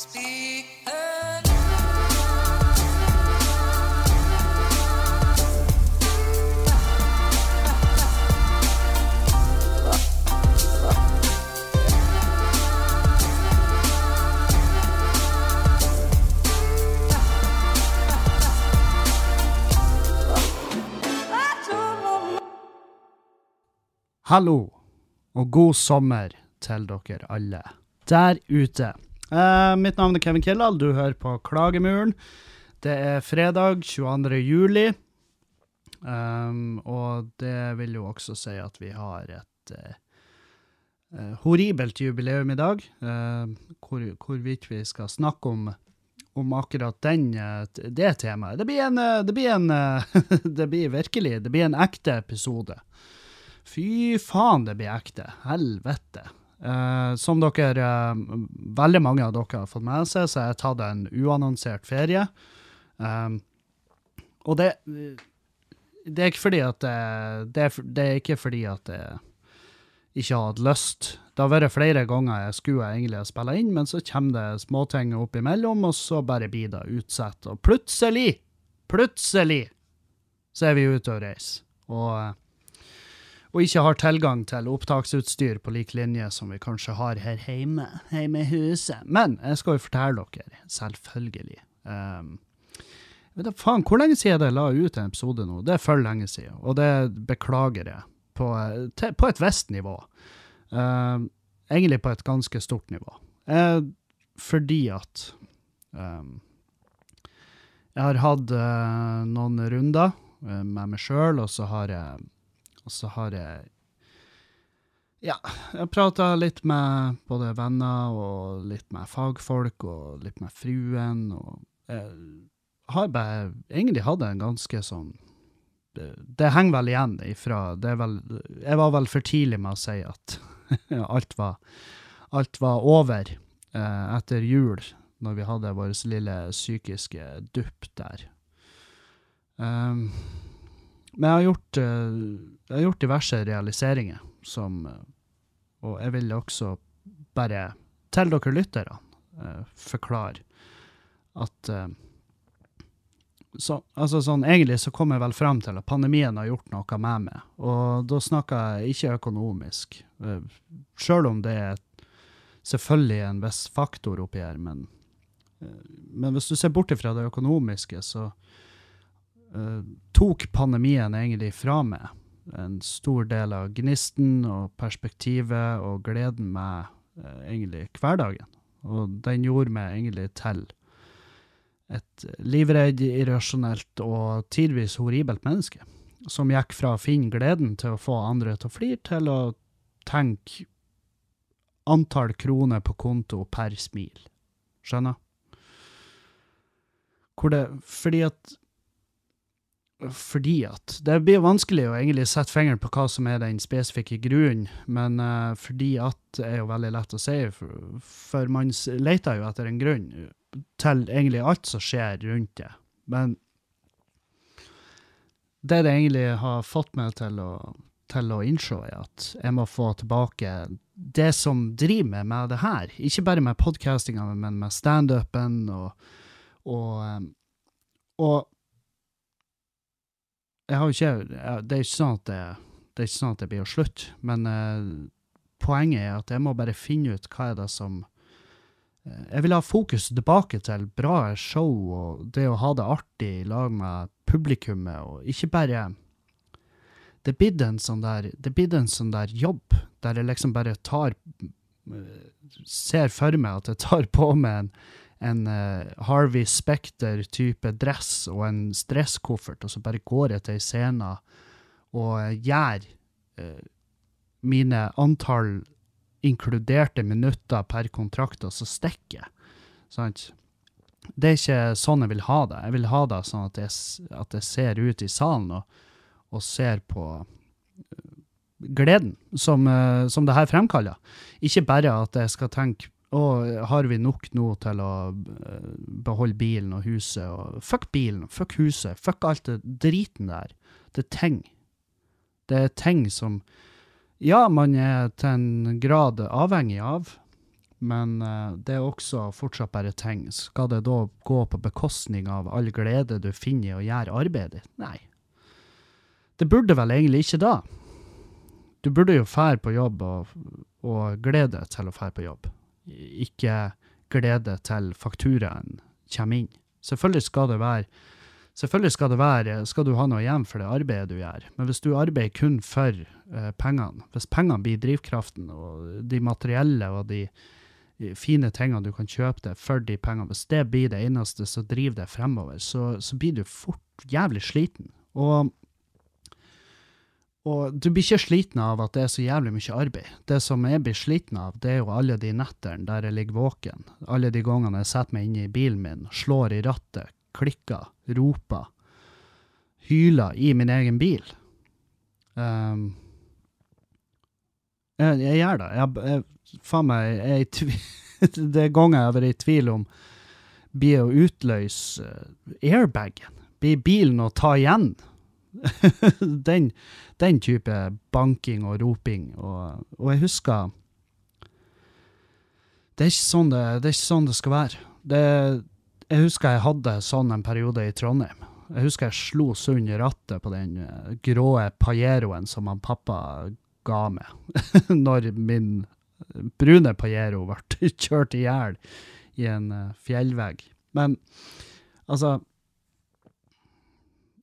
Hallo, og god sommer til dere alle der ute. Eh, mitt navn er Kevin Kildahl, du hører på Klagemuren. Det er fredag 22. juli, um, og det vil jo også si at vi har et uh, horribelt jubileum i dag, eh, hvor, hvorvidt vi skal snakke om om akkurat den, det temaet. Det blir en, det blir en Det blir virkelig, det blir en ekte episode. Fy faen, det blir ekte. Helvete. Eh, som dere, uh, veldig mange av dere har fått med seg, så har jeg tatt en uannonsert ferie. Um, og det, det er ikke fordi at det, det, er, det er ikke fordi at jeg ikke har hatt lyst. Det har vært flere ganger jeg skulle egentlig ha spilla inn, men så kommer det småting opp imellom, og så bare blir det utsatt. Og plutselig, plutselig, så er vi ute og reiser. Og og ikke har tilgang til opptaksutstyr på lik linje som vi kanskje har her hjemme, hjemme i huset. Men jeg skal jo fortelle dere, selvfølgelig. Um, du, faen, hvor lenge siden jeg la ut en episode nå? Det er for lenge siden, og det beklager jeg på, til, på et visst nivå. Uh, egentlig på et ganske stort nivå. Uh, fordi at um, jeg har hatt uh, noen runder eh, med meg sjøl, og så har jeg og så har jeg Ja, jeg prata litt med både venner og litt med fagfolk og litt med fruen, og jeg har bare egentlig hatt en ganske sånn Det, det henger vel igjen ifra det er vel, Jeg var vel for tidlig med å si at alt var, alt var over eh, etter jul, når vi hadde vår lille psykiske dupp der. Um, men jeg har gjort, eh, jeg har gjort diverse realiseringer som eh, Og jeg vil også bare, til dere lyttere, eh, forklare at så, altså sånn, Egentlig så kom jeg vel frem til at pandemien har gjort noe med meg. Og da snakker jeg ikke økonomisk, sjøl om det er selvfølgelig en viss faktor oppi her. Men, men hvis du ser bort ifra det økonomiske, så eh, tok pandemien egentlig fra meg en stor del av gnisten og perspektivet og gleden med uh, egentlig hverdagen. Og den gjorde meg egentlig til et livredd, irrasjonelt og tidvis horribelt menneske. Som gikk fra å finne gleden til å få andre til å flire, til å tenke antall kroner på konto per smil. Skjønner? Hvor det Fordi at fordi at Det blir vanskelig å egentlig sette fingeren på hva som er den spesifikke grunnen, men uh, fordi at er jo veldig lett å si, for, for man leter jo etter en grunn til egentlig alt som skjer rundt det. Men det det egentlig har fått meg til å, til å innse, er at jeg må få tilbake det som driver meg med det her. Ikke bare med podkastinga, men med standupen og, og, eh, og jeg har jo ikke Det er ikke sånn at det, det sånn at det blir å slutte, men eh, poenget er at jeg må bare finne ut hva er det som eh, Jeg vil ha fokus tilbake til bra show og det å ha det artig i lag med publikummet, og ikke bare Det blir en sånn der Det blir en sånn der jobb der jeg liksom bare tar eh, Ser for meg at jeg tar på meg en en uh, Harvey Specter-type dress og en stresskoffert, og så bare går jeg til ei scene og gjør uh, mine antall inkluderte minutter per kontrakt, og så stikker jeg. Sant? Det er ikke sånn jeg vil ha det. Jeg vil ha det sånn at jeg, at jeg ser ut i salen og, og ser på eh, gleden som, som det her fremkaller. Ikke bare at jeg skal tenke å, har vi nok nå til å eh, beholde bilen og huset? Og fuck bilen, fuck huset, fuck alt det driten der. Det er ting. Det er ting som Ja, man er til en grad avhengig av, men eh, det er også fortsatt bare ting. Skal det da gå på bekostning av all glede du finner i å gjøre arbeidet ditt? Nei. Det burde vel egentlig ikke da. Du burde jo fære på jobb og, og glede deg til å fære på jobb. Ikke glede til fakturaen kommer inn. Selvfølgelig skal det være Selvfølgelig skal det være, skal du ha noe igjen for det arbeidet du gjør, men hvis du arbeider kun for eh, pengene, hvis pengene blir drivkraften, og de materielle og de eh, fine tingene du kan kjøpe deg for de pengene, hvis det blir det eneste som driver deg fremover, så, så blir du fort jævlig sliten. Og, og du blir ikke sliten av at det er så jævlig mye arbeid. Det som jeg blir sliten av, det er jo alle de nettene der jeg ligger våken, alle de gangene jeg setter meg inne i bilen min, slår i rattet, klikker, roper, hyler i min egen bil. Um, jeg, jeg gjør det. Jeg, jeg, faen meg, jeg er Det er ganger jeg har vært i tvil om blir å utløse airbagen. Blir bilen å ta igjen? den, den type banking og roping. Og, og jeg husker det er, sånn det, det er ikke sånn det skal være. Det, jeg husker jeg hadde sånn en periode i Trondheim. Jeg husker jeg slo sund i rattet på den uh, grå Pajeroen som han pappa ga meg når min brune Pajero ble kjørt i hjel i en uh, fjellvegg. Men altså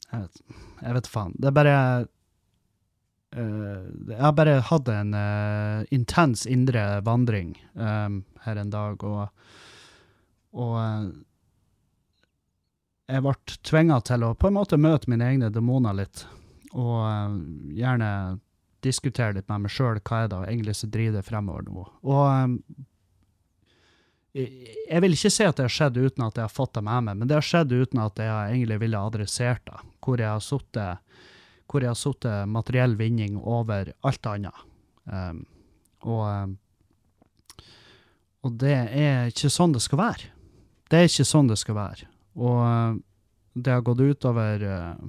Jeg vet, jeg vet faen. Det er bare Jeg har bare hatt en uh, intens indre vandring um, her en dag, og, og jeg ble tvinga til å på en måte møte mine egne demoner litt, og gjerne diskutere litt med meg sjøl hva er det egentlig som driver det fremover nå. Og jeg vil ikke si at det har skjedd uten at jeg har fått det med meg, men det har skjedd uten at jeg egentlig ville adressert det, hvor jeg har sittet hvor jeg har sittet materiell vinning over alt annet. Um, og, um, og det er ikke sånn det skal være. Det er ikke sånn det skal være. Og uh, det har gått utover uh,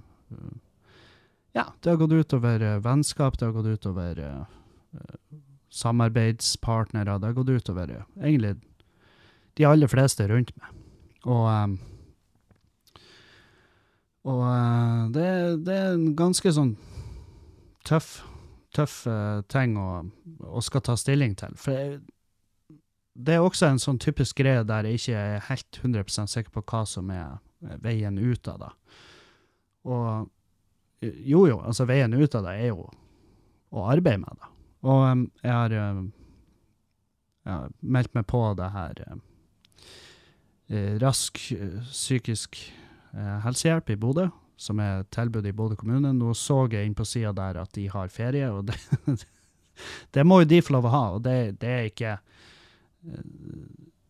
Ja, det har gått utover uh, vennskap, det har gått utover samarbeidspartnere, det har gått utover egentlig de aller fleste rundt meg. Og um, og det, det, er en ganske sånn tøff, tøff ting å, å, skal ta stilling til. For jeg, det er også en sånn typisk greie der jeg ikke er helt 100% sikker på hva som er veien ut av det. Og jo, jo, altså veien ut av det er jo å arbeide med det. Og jeg har ja, meldt meg på det her Rask psykisk helsehjelp i Bodø, som er tilbud i Bodø kommune. Nå så jeg inn på sida der at de har ferie, og det, det må jo de få lov å ha. Og det, det er ikke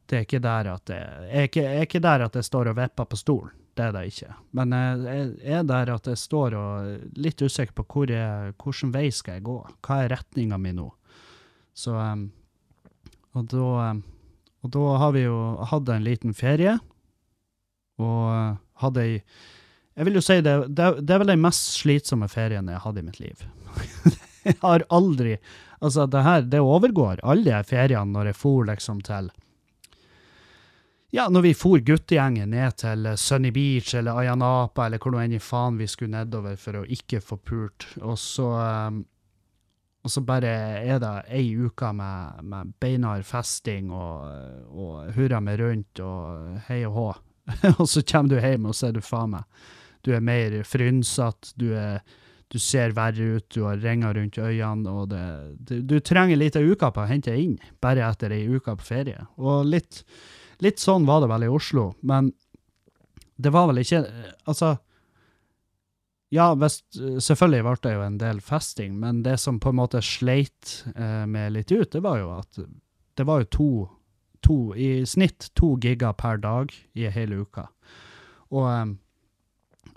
det er ikke der at det er ikke, er ikke der at jeg står og vipper på stolen. Det er det ikke. Men jeg er der at jeg står og litt usikker på hvor jeg, hvilken vei skal jeg gå. Hva er retninga mi nå? Så um, og da, um, og da har vi jo hatt en liten ferie, og hadde ei Jeg vil jo si det, det, det er vel den mest slitsomme ferien jeg hatt i mitt liv. jeg har aldri Altså, det her, det overgår alle de feriene når jeg for liksom til ja, når vi for guttegjengen ned til Sunny Beach eller Ayanapa eller hvor nå enn i faen vi skulle nedover for å ikke få pult, og så um, og så bare er det ei uke med, med beinhard festing og, og hurra meg rundt og hei og hå. og så kommer du hjem, og så er du faen meg Du er mer frynsete, du du ser verre ut, du har ringer rundt øynene, og det, du, du trenger litt av uka på å hente inn, bare etter ei uke på ferie. Og litt, litt, sånn var det vel i Oslo, men det var vel ikke Altså, ja, best, selvfølgelig ble det jo en del festing, men det som på en måte sleit eh, med litt ut, det var jo at det var jo to, to i snitt to giga per dag i hele uka. Og eh,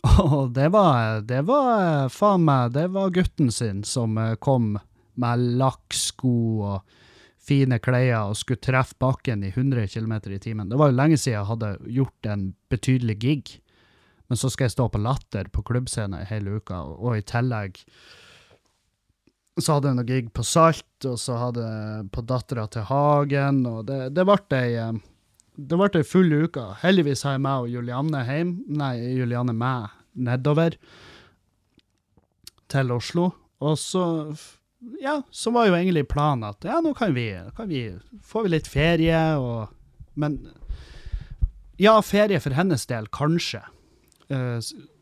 og det var, det var faen meg, det var gutten sin som eh, kom med lakksko og fine klær og skulle treffe bakken i 100 km i timen. Det var jo lenge siden jeg hadde gjort en betydelig gig, men så skal jeg stå på Latter på klubbscenen hele uka, og i tillegg så hadde jeg noe gig på Salt, og så hadde jeg på Dattera til Hagen, og det, det ble ei eh, full uke. Heldigvis har jeg meg og Julianne hjem, nei, Julianne meg nedover til Oslo. Og så, ja, så var jo egentlig planen at ja, nå kan vi, kan vi får vi litt ferie, og Men ja, ferie for hennes del, kanskje.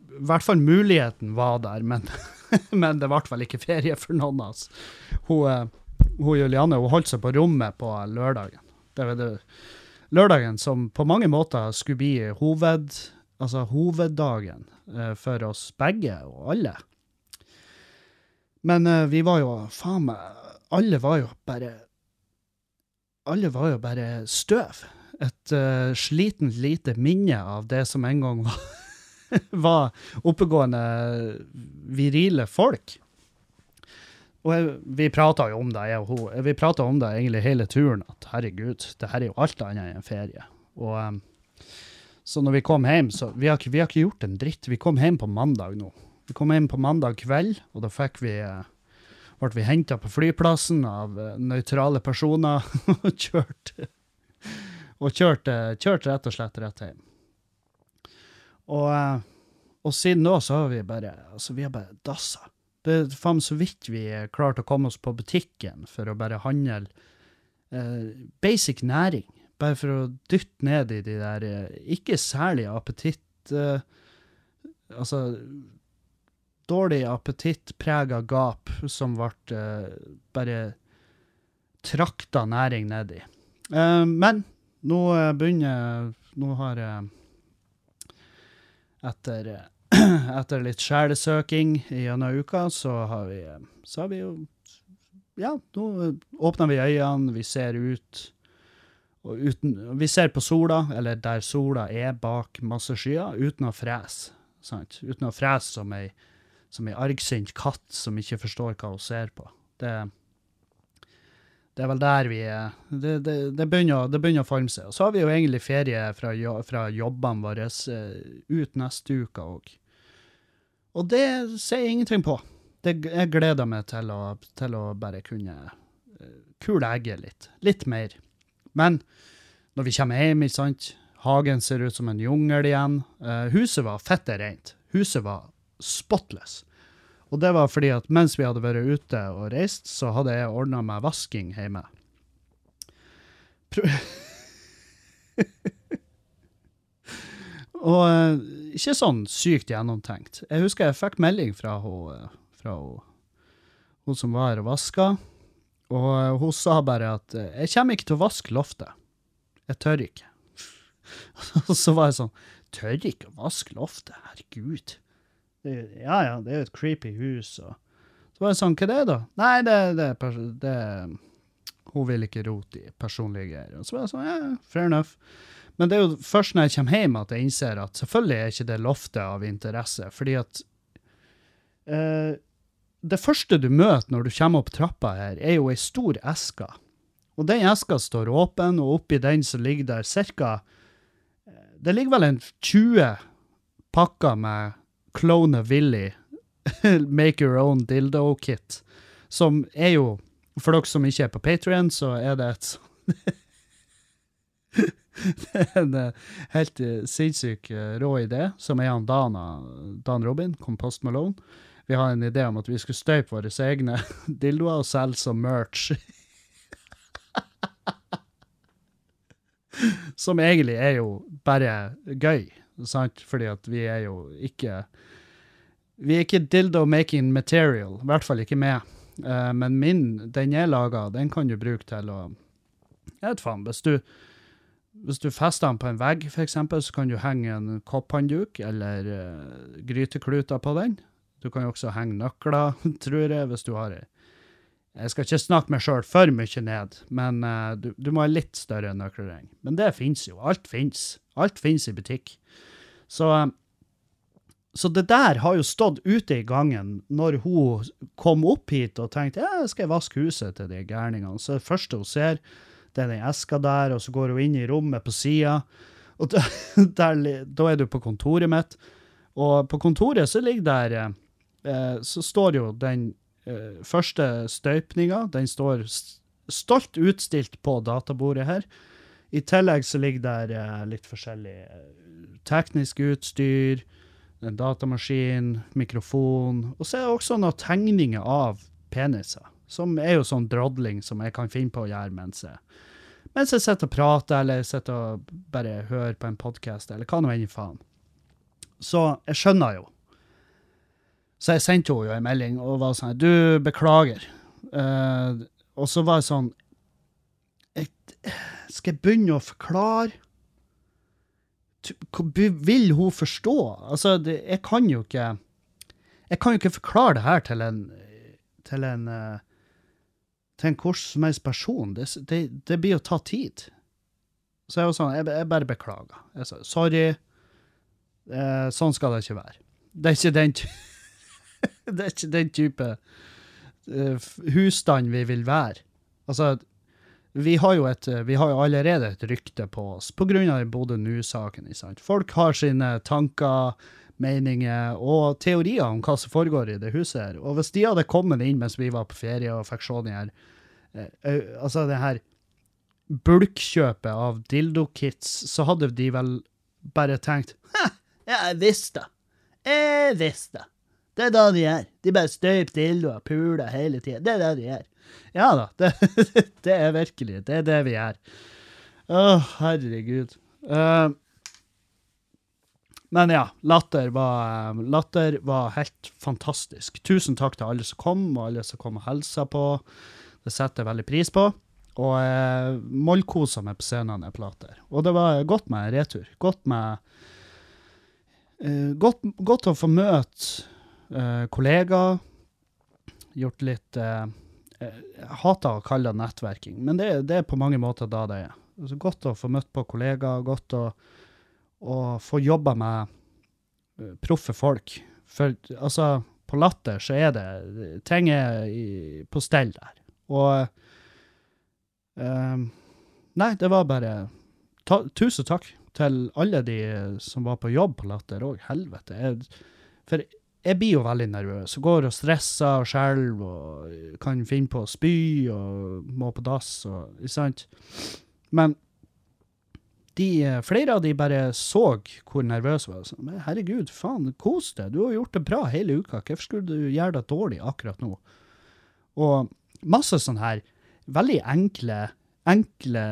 I hvert fall muligheten var der, men, men det ble vel ikke ferie for noen av oss. Hun, eh, hun Julianne hun holdt seg på rommet på lørdagen. Det var det, lørdagen som på mange måter skulle bli hoved, altså hoveddagen eh, for oss begge og alle. Men eh, vi var jo, faen meg, alle var jo bare Alle var jo bare støv. Et uh, slitent lite minne av det som en gang var, var oppegående, virile folk. Og jeg, vi prata jo om det, jeg og hun. Vi prata om det egentlig hele turen, at herregud, det her er jo alt annet enn ferie. Og um, så når vi kom hjem, så vi har, vi har ikke gjort en dritt. Vi kom hjem på mandag nå. Vi kom hjem på mandag kveld, og da fikk vi uh, ble vi henta på flyplassen av eh, nøytrale personer og kjørt og kjørt, kjørt rett og slett rett hjem. Og, eh, og siden da så har vi bare altså vi har bare dassa. Det er faen så vidt vi klarte å komme oss på butikken for å bare handle eh, basic næring. Bare for å dytte ned i de der eh, ikke særlig appetitt... Eh, altså dårlig appetittprega gap som ble eh, bare trakta næring nedi. Eh, men nå begynner Nå har jeg etter, eh, etter litt sjelesøking gjennom uka, så har vi, eh, så har vi jo Ja, nå åpner vi øynene, vi ser ut. Og uten, vi ser på sola, eller der sola er bak masse skyer, uten å frese. Sant? Uten å frese som ei, som ei argsint katt som ikke forstår hva hun ser på. Det, det er vel der vi er. Det, det, det, begynner, å- forme seg. Og så har vi jo egentlig ferie fra, fra jobbene våre eh, ut neste uke òg. Og det sier jeg ingenting på. Det, jeg gleder meg til å, til å bare kunne eh, kule egget litt. Litt mer. Men når vi kommer hjem, ikke sant, hagen ser ut som en jungel igjen. Eh, huset var fette rent. Huset var spotless. Og det var fordi at mens vi hadde vært ute og reist, så hadde jeg ordna meg vasking hjemme. Pro og eh, ikke sånn sykt gjennomtenkt. Jeg husker jeg fikk melding fra hun, eh, hun, som var her og vaska, og eh, hun sa bare at 'jeg kommer ikke til å vaske loftet'. Jeg tør ikke. Og så var jeg sånn Tør ikke å vaske loftet? Herregud. Det, ja ja, det er jo et creepy hus. Og. Så var jeg sånn, hva er det da? Nei, det, det, er det Hun vil ikke rote i personlige greier. Og så var jeg sånn, ja, fair enough. Men det er jo først når jeg kommer hjem at jeg innser at selvfølgelig er ikke det loftet av interesse, fordi at eh, det første du møter når du kommer opp trappa her, er jo ei stor eske. Og den eska står åpen, og oppi den så ligger der ca. eh, Det ligger vel en 20 pakker med Clone Willy Make Your Own Dildo Kit, som er jo For dere som ikke er på Patrion, så er det et Det er en eh, helt eh, sinnssyk eh, rå idé, som er han Dana, Dan Robin, Compost Malone. Vi har en idé om at vi skulle støype våre egne dildoer og selge som merch. som egentlig er jo bare gøy, sant? Fordi at vi er jo ikke Vi er ikke dildo-making material, i hvert fall ikke med. Uh, men min, den jeg laga, den kan du bruke til å Jeg vet faen, hvis du hvis du fester den på en vegg, eksempel, så kan du henge en kopphåndduk eller uh, grytekluter på den. Du kan jo også henge nøkler, tror jeg, hvis du har ei. Jeg skal ikke snakke meg sjøl for mye ned, men uh, du, du må ha litt større nøkkelring. Men det fins jo. Alt fins. Alt fins i butikk. Så, så det der har jo stått ute i gangen når hun kom opp hit og tenkte ja, skal jeg vaske huset til de gærningene. Så det første hun ser, det er den eska der, og så går hun inn i rommet på sida. Og da, der, da er du på kontoret mitt. Og på kontoret så ligger der eh, Så står jo den eh, første støypninga. Den står stolt utstilt på databordet her. I tillegg så ligger der eh, litt forskjellig eh, teknisk utstyr, en datamaskin, mikrofon, og så er det også noen tegninger av peniser, som er jo sånn drodling som jeg kan finne på å gjøre mens jeg, mens jeg sitter og prater, eller sitter og bare hører på en podkast, eller hva nå enn faen. Så jeg skjønner jo. Så jeg sendte henne jo en melding og var sånn Du, beklager. Uh, og så var jeg sånn jeg, Skal jeg begynne å forklare? Vil hun forstå? Altså, det, jeg kan jo ikke Jeg kan jo ikke forklare det her til en til en eh, til en hvordan som helst person. Det, det, det blir å ta tid. Så jeg var sånn, jeg, jeg bare beklager. Jeg sa sorry. Eh, sånn skal det ikke være. Det er ikke den, det er ikke den type uh, husstand vi vil være. Altså, vi har jo et, vi har allerede et rykte på oss den Bodø Nu-saken. Folk har sine tanker, meninger og teorier om hva som foregår i det huset her. Og hvis de hadde kommet inn mens vi var på ferie og fikk se den her, eh, altså det her bulkkjøpet av dildo-kits, så hadde de vel bare tenkt «Hæ, ja, jeg visste det. Jeg visste det. Det er det de gjør. De bare støyper dildoer og puler hele tida. Det er det de gjør. Ja da, det, det er virkelig Det er det vi gjør. Å, herregud. Uh, men ja, latter var, latter var helt fantastisk. Tusen takk til alle som kom, og alle som kom og hilsa på. Det setter jeg veldig pris på. Og jeg mollkosa meg på scenen jeg plater. Og det var godt med retur. Godt med eh, godt, godt å få møte eh, kollegaer. Gjort litt eh, Jeg hater å kalle det nettverking, men det, det er på mange måter da det er. Altså, godt å få møtt på kollegaer, godt å, å få jobba med eh, proffe folk. For altså, på Latter så er det Ting er i, på stell der. Og Ehm, nei, det var bare ta, Tusen takk til alle de som var på jobb på Latter òg. Helvete. Jeg, for jeg blir jo veldig nervøs. og Går og stresser og skjelver og kan finne på å spy og må på dass og Ikke sant? Men de, flere av de bare så hvor nervøs jeg var. Så, men herregud, faen, kos deg. Du har gjort det bra hele uka. Hvorfor skulle du gjøre det dårlig akkurat nå? Og masse sånn her veldig enkle, enkle,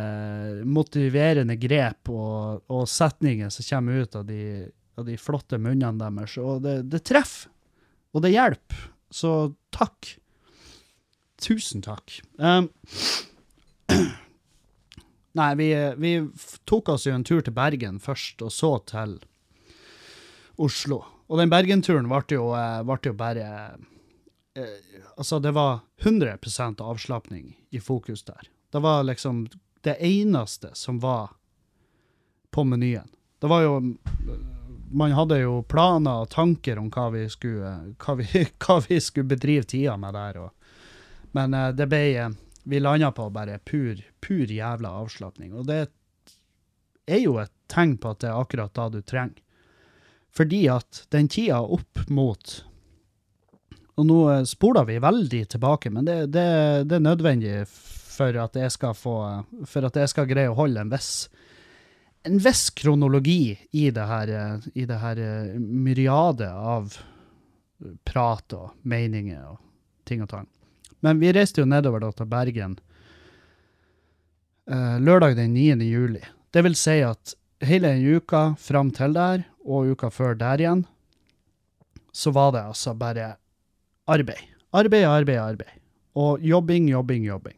motiverende grep og, og setninger som kommer ut av de, av de flotte munnene deres. Og det, det treffer, og det hjelper. Så takk. Tusen takk. Um, nei, vi, vi tok oss jo en tur til Bergen først, og så til Oslo. Og den Bergen-turen ble jo, eh, jo bare eh, altså det var 100% avslapning i fokus der. Det var liksom det eneste som var på menyen. Det var jo Man hadde jo planer og tanker om hva vi skulle, hva vi, hva vi skulle bedrive tida med der. Og, men eh, det ble Vi landa på bare pur, pur jævla avslapning. Og det er jo et tegn på at det er akkurat da du trenger. Fordi at den tida opp mot og nå eh, spoler vi veldig tilbake, men det, det, det er nødvendig for at jeg skal få For at jeg skal greie å holde en viss en viss kronologi i det her, eh, i det her eh, myriadet av prat og meninger og ting og tang. Men vi reiste jo nedover da til Bergen eh, lørdag den 9. juli. Det vil si at hele den uka fram til der, og uka før der igjen, så var det altså bare arbeid. Arbeid, arbeid, arbeid. Og jobbing, jobbing, jobbing.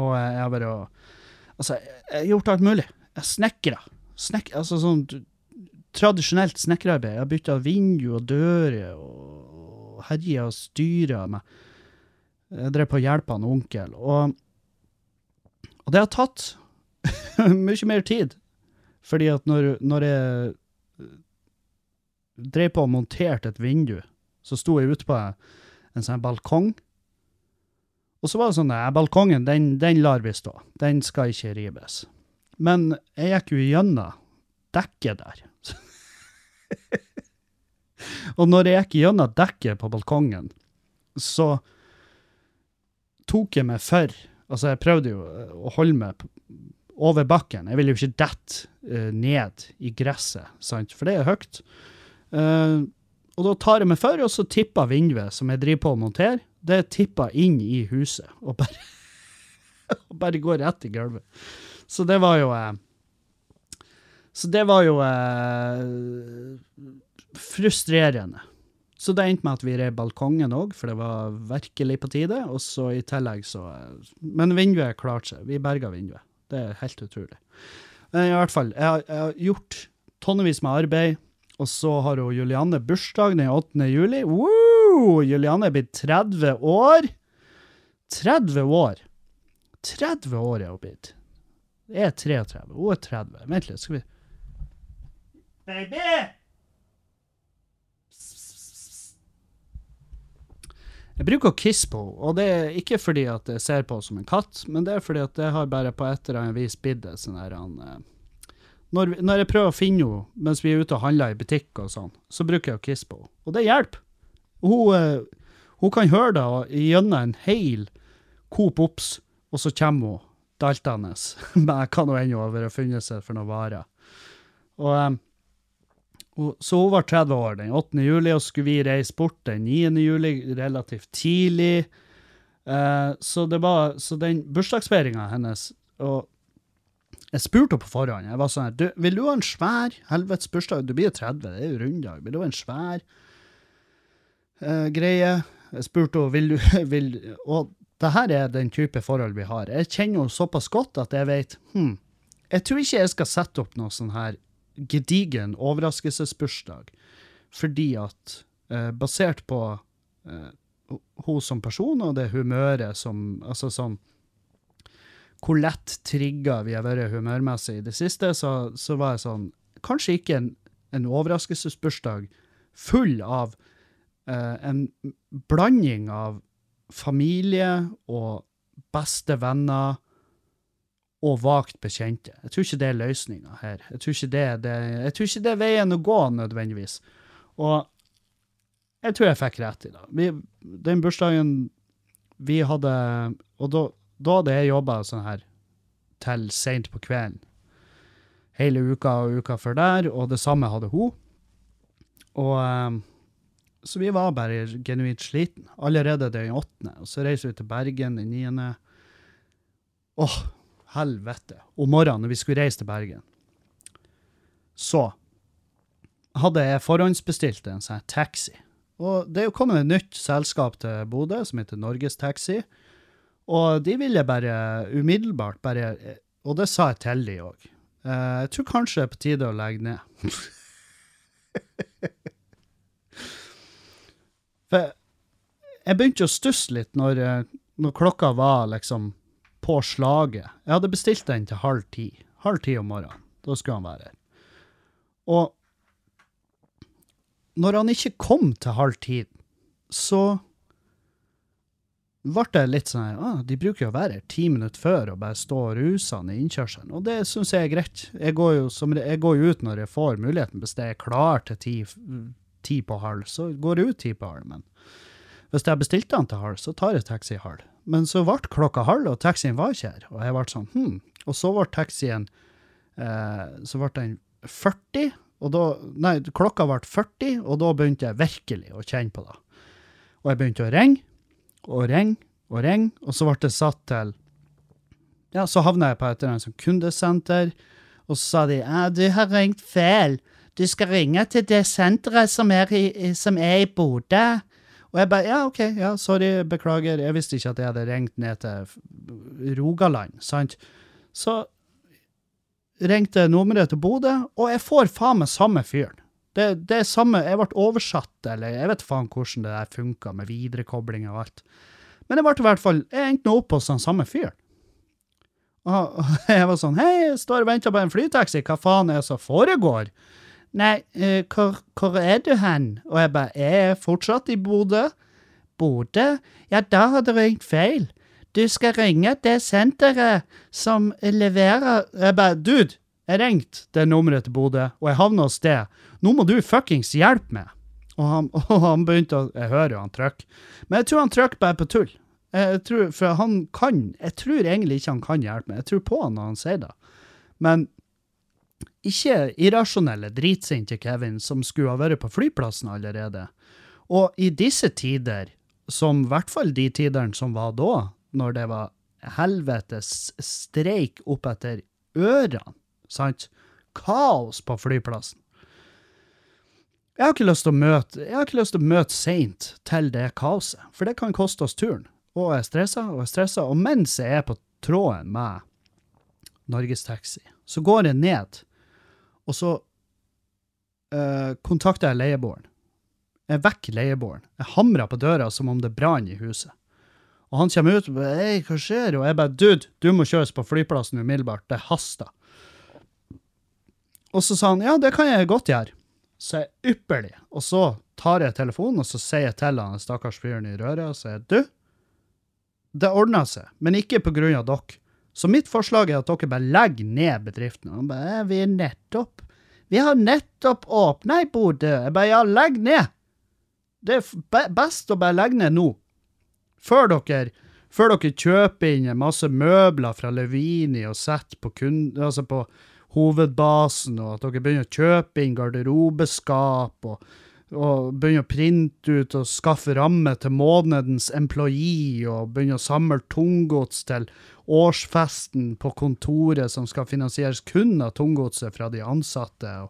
Og jeg har bare Altså, jeg har gjort alt mulig. Jeg snekra. Snek, altså sånn tradisjonelt snekkerarbeid. Jeg bytta vindu og dører og herja og styra meg. Jeg drev på å hjelpe han onkel, og, og det har tatt mye mer tid. Fordi at når, når jeg drev på og monterte et vindu, så sto jeg ute på en sånn balkong. Og så var det sånn at balkongen, den, den lar vi stå. Den skal ikke rives. Men jeg gikk jo gjennom dekket der. og når jeg gikk gjennom dekket på balkongen, så tok jeg meg for Altså, jeg prøvde jo eh, å holde meg over bakken. Jeg ville jo ikke dette eh, ned i gresset, sant? for det er høyt. Uh, og da tar jeg meg for, og så tipper vinduet som jeg driver på å montere, det tipper inn i huset, og bare, og bare går rett i gulvet. Så det var jo eh, Så det var jo eh, frustrerende. Så det endte med at vi rev balkongen òg, for det var virkelig på tide. Og så i tillegg så eh, Men vinduet klarte seg. Vi berga vinduet. Det er helt utrolig. Men i hvert fall, jeg har, jeg har gjort tonnevis med arbeid, og så har hun Julianne bursdag den 8. juli. Woo! Julianne er blitt 30 år. 30 år. 30 år er hun blitt. Jeg er 33, hun er 30. Vent litt, skal vi Baby! Jeg bruker å kisse på henne, og det er ikke fordi at jeg ser på henne som en katt, men det er fordi at det har bare på et eller annet vis blitt det sånn her han eh, når, når jeg prøver å finne henne mens vi er ute og handler i butikk og sånn, så bruker jeg å kisse på henne. Og det hjelper. Hun, eh, hun kan høre det gjennom en hel Coop Ops, og så kommer hun daltende med hva nå enn hun har vært funnet seg for noen varer. Og, eh, og, så hun var 30 år den 8. juli, og skulle vi reise bort den 9. juli, relativt tidlig. Eh, så var, så den bursdagsfeiringa hennes og jeg spurte henne på forhånd. Jeg var sånn her, du, Vil du ha en svær helvetes bursdag? Du blir jo 30, det er jo runddag. Vil du ha en svær eh, greie? Jeg spurte henne vil du vil, Og det her er den type forhold vi har. Jeg kjenner henne såpass godt at jeg vet hm, Jeg tror ikke jeg skal sette opp noe sånn her gedigen overraskelsesbursdag, fordi at eh, basert på eh, hun som person og det humøret som Altså sånn hvor lett trigga vi har vært humørmessig i det siste, så, så var jeg sånn Kanskje ikke en, en overraskelsesbursdag full av eh, en blanding av familie og beste venner og vagt bekjente. Jeg tror ikke det er løsninga her. Jeg tror det, det, jeg tror ikke det er veien å gå, nødvendigvis. Og jeg tror jeg fikk rett i det. Den bursdagen vi hadde Og da, da hadde jeg jobba sånn her til seint på kvelden. Hele uka og uka før der, og det samme hadde hun. Og eh, Så vi var bare genuint sliten. Allerede den åttende. Og så reiser vi til Bergen den niende. Åh, helvete. Om morgenen når vi skulle reise til Bergen, så hadde jeg forhåndsbestilt en sånn taxi. Og det er jo kommet et nytt selskap til Bodø som heter Norges Taxi. Og de ville bare umiddelbart bare Og det sa jeg til de òg. jeg tror kanskje det er på tide å legge ned. For jeg begynte å stusse litt når, eh, når klokka var liksom på slaget. Jeg hadde bestilt den til halv ti. Halv ti om morgenen. Da skulle han være her. Og når han ikke kom til halv ti, så ble det litt sånn her, ah, de bruker jo å være her ti minutter før og bare stå og ruse i innkjørselen, og det syns jeg er greit. Jeg går, jo, som, jeg går ut når jeg får muligheten, hvis jeg er klar til ti, ti på halv, så går jeg ut ti på halv, men hvis jeg bestilte den til halv, så tar jeg taxi halv. Men så ble klokka halv, og taxien var ikke her, og jeg ble sånn, hm, og så ble taxien, eh, så ble den 40, og da, nei, klokka ble 40, og da begynte jeg virkelig å kjenne på det. Og jeg begynte å ringe, og ringe, og ringe, og så ble det satt til Ja, så havna jeg på et eller annet sånn kundesenter, og så sa de ja, du har ringt feil. Du skal ringe til det senteret som er i, som er i Bodø. Og jeg bare ja, OK, ja, sorry, beklager, jeg visste ikke at jeg hadde ringt ned til Rogaland, sant? Så ringte nummeret til Bodø, og jeg får faen meg samme fyren. Det, det er samme, Jeg ble oversatt, eller jeg vet faen hvordan det der funka med viderekobling og alt. Men jeg ble i hvert fall, jeg endte nå opp hos den samme fyren. Og og jeg var sånn Hei, jeg står og venter på en flytaxi, hva faen er det som foregår? Nei, uh, hvor, hvor er du hen? Og jeg bare Jeg er fortsatt i Bodø. Bodø? Ja, da har du ringt feil. Du skal ringe det senteret som leverer Jeg bare Dude, jeg ringte det nummeret til Bodø, og jeg havna hos det. Nå må du fuckings hjelpe meg. Og han, og han begynte å Jeg hører jo han trykker. Men jeg tror han trykker bare på tull. Jeg tror, for han kan Jeg tror egentlig ikke han kan hjelpe meg. Jeg tror på han når han sier det. Men ikke irrasjonelle, dritsinte Kevin som skulle ha vært på flyplassen allerede. Og i disse tider, som i hvert fall de tidene som var da, når det var helvetes streik opp etter ørene, sant? Kaos på flyplassen. Jeg har ikke lyst til å møte jeg har ikke lyst til å møte seint til det kaoset, for det kan koste oss turen. Og jeg er stressa og jeg er stressa, og mens jeg er på tråden med Norgestaxi, så går jeg ned, og så uh, kontakter jeg leieboeren. Jeg vekker leieboeren. Jeg hamrer på døra som om det brann i huset. Og han kommer ut og bare 'Hei, hva skjer?' Og jeg bare 'Dude, du må kjøres på flyplassen umiddelbart. Det haster'. Og så sa han 'Ja, det kan jeg godt gjøre'. Så jeg er ypperlig. Og så tar jeg telefonen, og så sier jeg til han stakkars fyren i røret og sier 'Du, det ordner seg, men ikke på grunn av dere'. Så mitt forslag er at dere bare legger ned bedriften. Og bare «Eh, 'Vi er nettopp Vi har nettopp åpna i Bodø'. Jeg bare 'Ja, legg ned'. Det er best å bare legge ned nå. Før dere, før dere kjøper inn masse møbler fra Levini og setter på, kun, altså på hovedbasen, og at dere begynner å kjøpe inn garderobeskap og, og begynner å printe ut og skaffe ramme til månedens employee og begynner å samle tunggods til årsfesten på kontoret som skal finansieres kun av tunggodset fra de ansatte.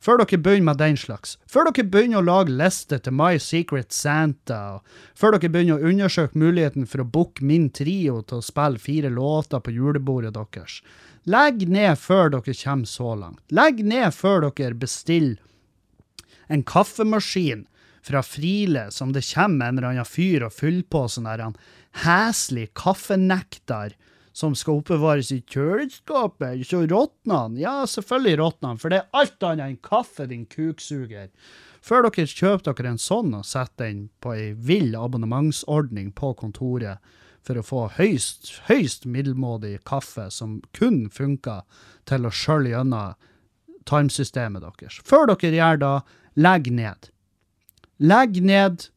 før dere begynner med den slags. Før dere begynner å lage lister til My Secret Santa. Før dere begynner å undersøke muligheten for å booke min trio til å spille fire låter på julebordet deres. Legg ned før dere kommer så langt. Legg ned før dere bestiller en kaffemaskin fra Friele som det kommer en eller annen fyr og fyller på sånn der heslig kaffenektar som skal oppbevares i kjøleskapet, så råtner han. Ja, selvfølgelig råtner han, for det er alt annet enn kaffe, din kuksuger. Før dere kjøper dere en sånn og setter den på ei vill abonnementsordning på kontoret for å få høyst, høyst middelmådig kaffe som kun funker til å skjølle gjennom tarmsystemet deres. Før dere gjør det, legg ned. Legg ned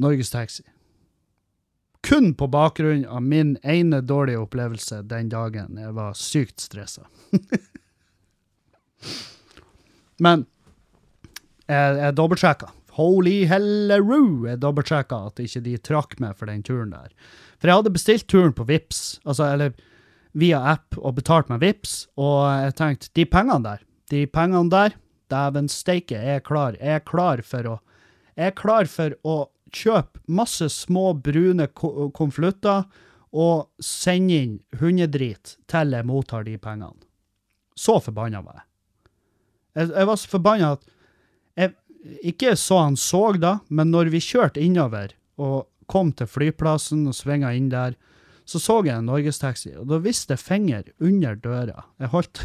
Norges Taxi. Kun på bakgrunn av min ene dårlige opplevelse den dagen jeg var sykt stressa. Men jeg, jeg dobbeltsjekka. Holy helleroo! Jeg dobbeltsjekka at ikke de trakk meg for den turen der. For jeg hadde bestilt turen på Vips, altså, eller via app, og betalt med Vips, og jeg tenkte, de pengene der, de pengene der, dæven steike, jeg er klar. Jeg er klar for å Jeg er klar for å kjøpe masse små brune ko- konvolutter og sende inn hundedrit til jeg mottar de pengene. Så forbanna var jeg. Jeg, jeg var så forbanna at jeg ikke så han så da, men når vi kjørte innover og kom til flyplassen og svinga inn der, så så jeg en norgestaxi, og da viste jeg finger under døra. Jeg holdt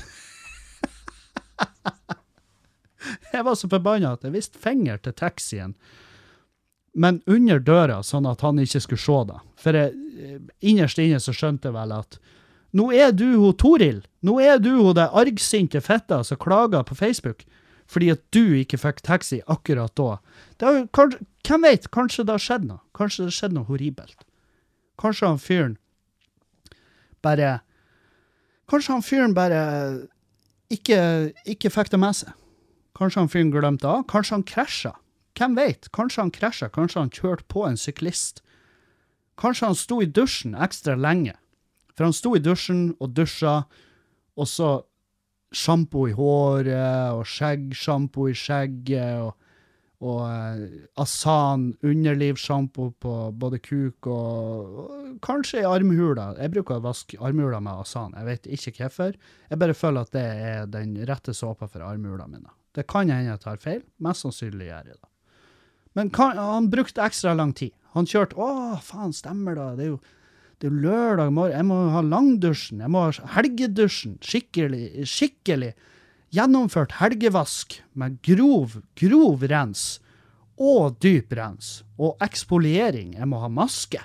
Jeg var så forbanna at jeg viste finger til taxien, men under døra, sånn at han ikke skulle se det. For jeg, innerst inne så skjønte jeg vel at nå er du hun Toril. Nå er du hun det argsinte fitta som klager på Facebook fordi at du ikke fikk taxi akkurat da. Har, kanskje, hvem vet, kanskje det har skjedd noe? Kanskje det har skjedd noe horribelt? Kanskje han fyren bare Kanskje han fyren bare ikke, ikke fikk det med seg. Kanskje han fyren glemte av? Kanskje han krasja? Hvem vet? Kanskje han krasja? Kanskje han kjørte på en syklist? Kanskje han sto i dusjen ekstra lenge? For han sto i dusjen og dusja, og så sjampo i håret, og skjeggsjampo i skjegget, og, og eh, Asan underlivssjampo på både kuk og, og kanskje i armhula. Jeg bruker å vaske armhula med Asan, jeg vet ikke hvorfor. Jeg bare føler at det er den rette såpa for armhula mine. Det kan hende jeg tar feil, mest sannsynlig gjør jeg det. Men kan, han brukte ekstra lang tid. Han kjørte Å, faen, stemmer det? Det er jo, det er lørdag morgen. Jeg må ha langdusjen. Jeg må ha helgedusjen. Skikkelig, skikkelig gjennomført helgevask med grov, grov rens og dyp rens. Og ekspoliering. Jeg må ha maske.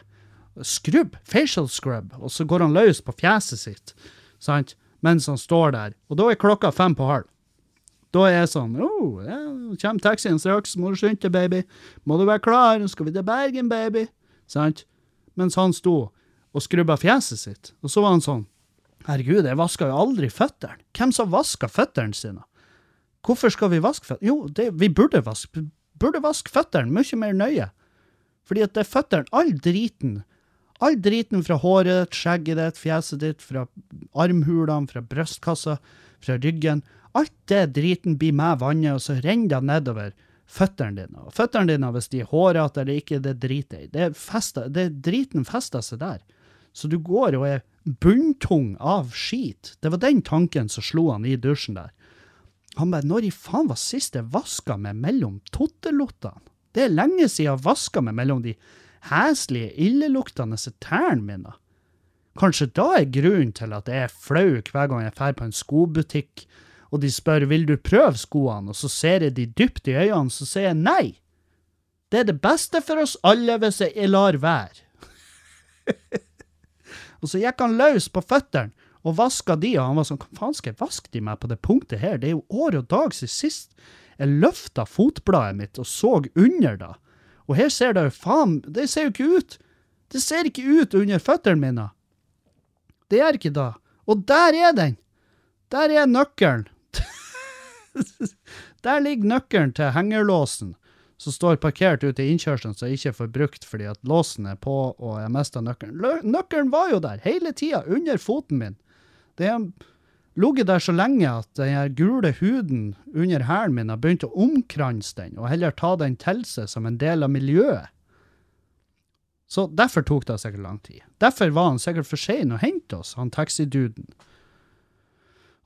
Skrubb. Facial scrub. Og så går han løs på fjeset sitt, sant? Mens han står der. Og da er klokka fem på halv. Da er jeg sånn oh, ja, kommer taxien straks, må du skynde deg, baby. Må du være klar, nå skal vi til Bergen, baby. Sant? Mens han sto og skrubba fjeset sitt, og så var han sånn Herregud, jeg vasker jo aldri føttene. Hvem som vasker føttene sine? Hvorfor skal vi vaske føttene? Jo, det, vi burde vaske, burde vaske føttene mye mer nøye. Fordi at det er føttene, all driten, all driten fra håret, skjegget ditt, fjeset ditt, fra armhulene, fra brystkassa, fra ryggen, alt det driten blir med vannet, og så renner det nedover føttene dine. Og føttene dine, hvis de er hårete eller ikke, det driter i. Er festet- det driten fester seg der. Så du går og er bunntung av skit. Det var den tanken som slo han i dusjen der. Han bare, når i faen var sist jeg vaska meg mellom tottelottene? Det er lenge siden jeg har vaska meg mellom de heslige, illeluktende tærne mine. Kanskje da er grunnen til at jeg er flau hver gang jeg drar på en skobutikk, og de spør vil du prøve skoene, og så ser jeg de dypt i øynene, så sier jeg nei. Det er det beste for oss alle hvis jeg lar være. og så gikk han løs på føttene og vaska de, og han var sånn, hva faen skal jeg vaske de med på det punktet her? Det er jo år og dag siden sist jeg løfta fotbladet mitt og så under da. Og her ser det jo faen, det ser jo ikke ut. Det ser ikke ut under føttene mine. Det gjør ikke det. Og der er den! Der er nøkkelen. Der ligger nøkkelen til hengerlåsen, som står parkert ute i innkjørselen, som ikke får brukt fordi at låsen er på og jeg mista nøkkelen. Nøkkelen var jo der hele tida, under foten min. Det har ligget der så lenge at den gule huden under hælen min har begynt å omkranse den, og heller ta den til seg som en del av miljøet. Så derfor tok det sikkert lang tid. Derfor var han sikkert for sein å hente oss, han taxiduden.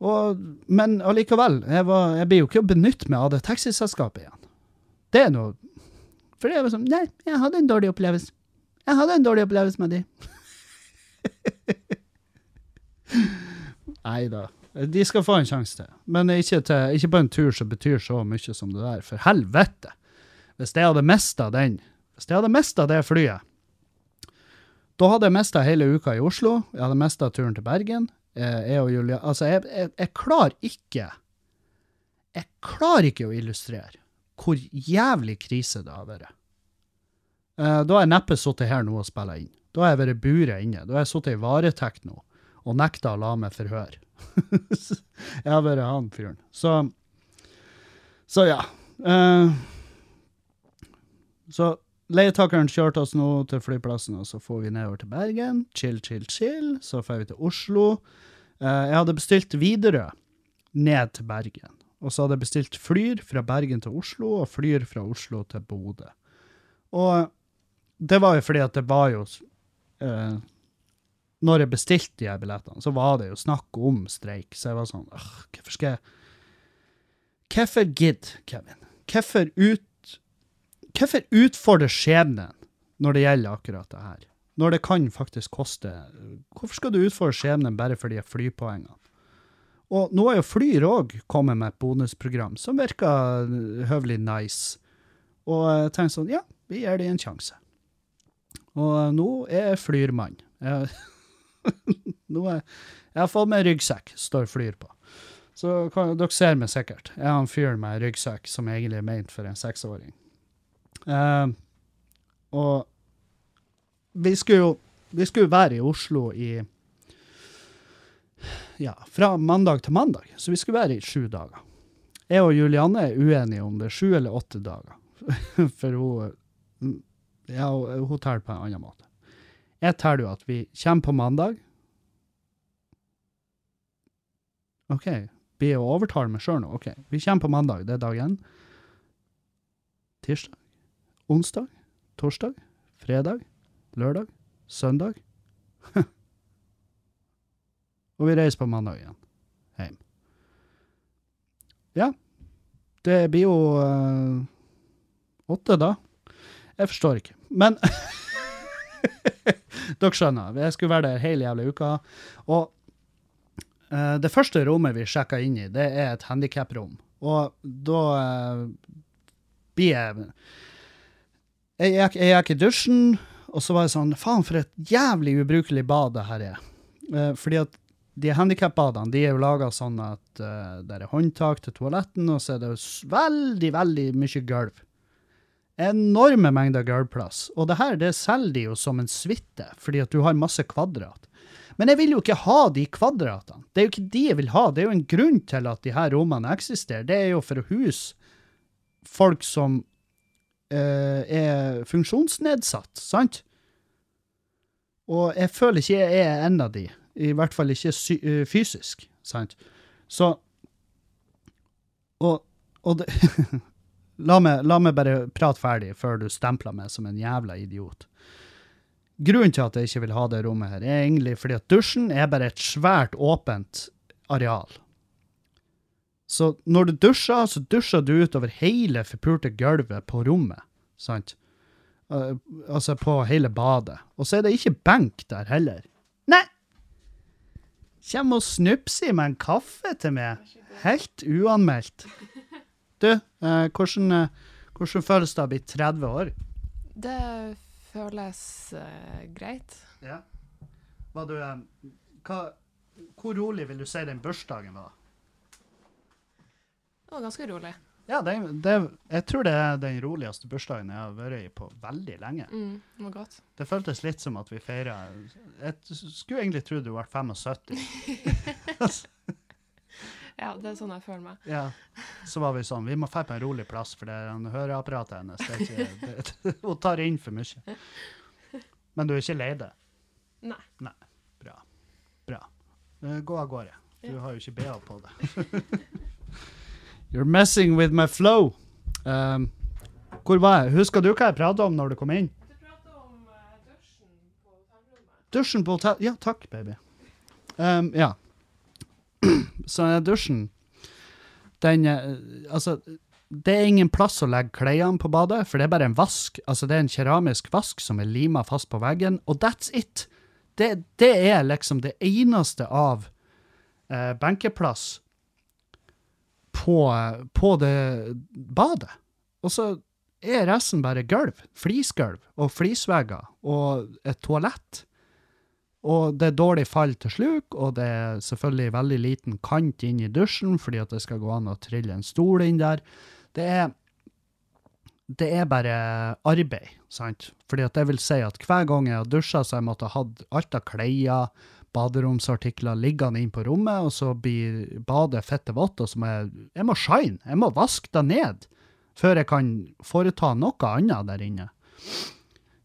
Og, men allikevel, jeg, var, jeg blir jo ikke å benytte meg av det taxiselskapet igjen. Det er noe For det var sånn Nei, jeg hadde en dårlig opplevelse. Jeg hadde en dårlig opplevelse med de. Nei da. De skal få en sjanse til. Men ikke, til, ikke på en tur som betyr så mye som det der. For helvete! Hvis jeg hadde mista den, hvis jeg hadde mista det flyet, da hadde jeg mista hele uka i Oslo. Jeg hadde mista turen til Bergen. Eh, Jeg og Julia Altså, jeg, jeg, jeg klarer ikke Jeg klarer ikke å illustrere hvor jævlig krise det har vært. Eh, Da har jeg neppe sittet her nå og spilla inn. Da har jeg vært buret inne. Da har jeg sittet i varetekt nå og nekta å la meg forhøre. jeg har vært han fyren. Så Så ja. Eh, så leietakeren kjørte oss nå til flyplassen, og så får vi nedover til Bergen. Chill, chill, chill. Så får vi til Oslo. Eh, jeg hadde bestilt Widerøe ned til Bergen. Og så hadde jeg bestilt flyr fra Bergen til Oslo, og flyr fra Oslo til Bodø. Og det var jo fordi at det var jo eh, Når jeg bestilte de her billettene, så var det jo snakk om streik, så jeg var sånn «Åh, Hvorfor skal jeg Hvorfor gidd, Kevin? Hvorfor ut Hvorfor utfordre skjebnen når det gjelder akkurat det her? Når det kan faktisk koste Hvorfor skal du utfordre skjebnen bare for de flypoengene? Og nå er jo Flyr òg kommet med et bonusprogram som virker høvelig nice. Og jeg tenker sånn, ja, vi gir det en sjanse. Og nå er jeg flyrmann. Jeg, jeg har fått med ryggsekk, står Flyr på. Så dere ser meg sikkert. Jeg er han fyren med ryggsekk som egentlig er ment for en seksåring. Eh, og vi skulle jo vi skulle være i Oslo i ja, fra mandag til mandag, så vi skulle være i sju dager. Jeg og Julianne er uenige om det er sju eller åtte dager, for hun, ja, hun teller på en annen måte. Jeg teller jo at vi kommer på mandag. OK, blir jeg å overtale meg sjøl nå? OK, vi kommer på mandag, det er dag én. Tirsdag, onsdag, torsdag, fredag, lørdag, søndag. Og vi reiser på mandag igjen. Hjem. Ja. Det blir jo eh, åtte, da. Jeg forstår ikke. Men Dere skjønner. Jeg skulle være der hele jævla uka. Og eh, det første rommet vi sjekka inn i, det er et handikaprom. Og da eh, blir jeg jeg gikk, jeg gikk i dusjen, og så var jeg sånn Faen, for et jævlig ubrukelig bad det her er. Eh, fordi at de handikapbadene de er jo laga sånn at uh, det er håndtak til toaletten, og så er det veldig, veldig mye gulv. Enorme mengder gulvplass. Og det her det selger de jo som en suite, fordi at du har masse kvadrat. Men jeg vil jo ikke ha de kvadratene. Det er jo ikke de jeg vil ha. Det er jo en grunn til at de her rommene eksisterer. Det er jo for å huse folk som eh, er funksjonsnedsatt, sant? Og jeg føler ikke jeg er en av de. I hvert fall ikke eh, fysisk, sant? Så Og, og det la, meg, la meg bare prate ferdig før du stempler meg som en jævla idiot. Grunnen til at jeg ikke vil ha det rommet her, er egentlig fordi at dusjen er bare et svært åpent areal. Så når du dusjer, så dusjer du utover hele forpulte gulvet på rommet, sant? Uh, altså på hele badet. Og så er det ikke benk der heller. Nei! Kjem og snupser med en kaffe til meg. Helt uanmeldt. Du, uh, hvordan, uh, hvordan føles det å bli 30 år? Det føles greit. Ja. Var du hva, Hvor rolig vil du si den bursdagen var? Det var ganske rolig. Ja, det, det, jeg tror det er den roligste bursdagen jeg har vært i på veldig lenge. Mm, det var godt. Det føltes litt som at vi feira Jeg skulle egentlig tro du var 75. Ja, det er sånn jeg føler meg. Ja. Så var vi sånn Vi må dra på en rolig plass, for det er høreapparatet hennes. Det er ikke, det, hun tar inn for mye. Men du er ikke lei deg? Nei. Bra. Bra. Eh, Gå av gårde. Du har jo ikke BH på deg. You're messing with my flow. Um, hvor var jeg? Husker du hva jeg pratet om når du kom inn? Du prata om dusjen på hotellrommet. Dusjen på hotell Ja, takk, baby. Um, ja. Så dusjen Den Altså, det er ingen plass å legge klærne på badet, for det er bare en vask. Altså, det er en keramisk vask som er lima fast på veggen, og that's it. Det, det er liksom det eneste av eh, benkeplass på, på det badet. Og så er resten bare gulv. Flisgulv og flisvegger og et toalett. Og det er dårlig fall til sluk, og det er selvfølgelig veldig liten kant inn i dusjen, fordi at det skal gå an å trille en stol inn der. Det er, det er bare arbeid, sant? Fordi at det vil si at hver gang jeg har dusja, så har jeg måttet ha alt av klær, baderomsartikler liggende inn på rommet, og så blir badet fette vått, og så må jeg, jeg må shine, jeg må vaske det ned, før jeg kan foreta noe annet der inne.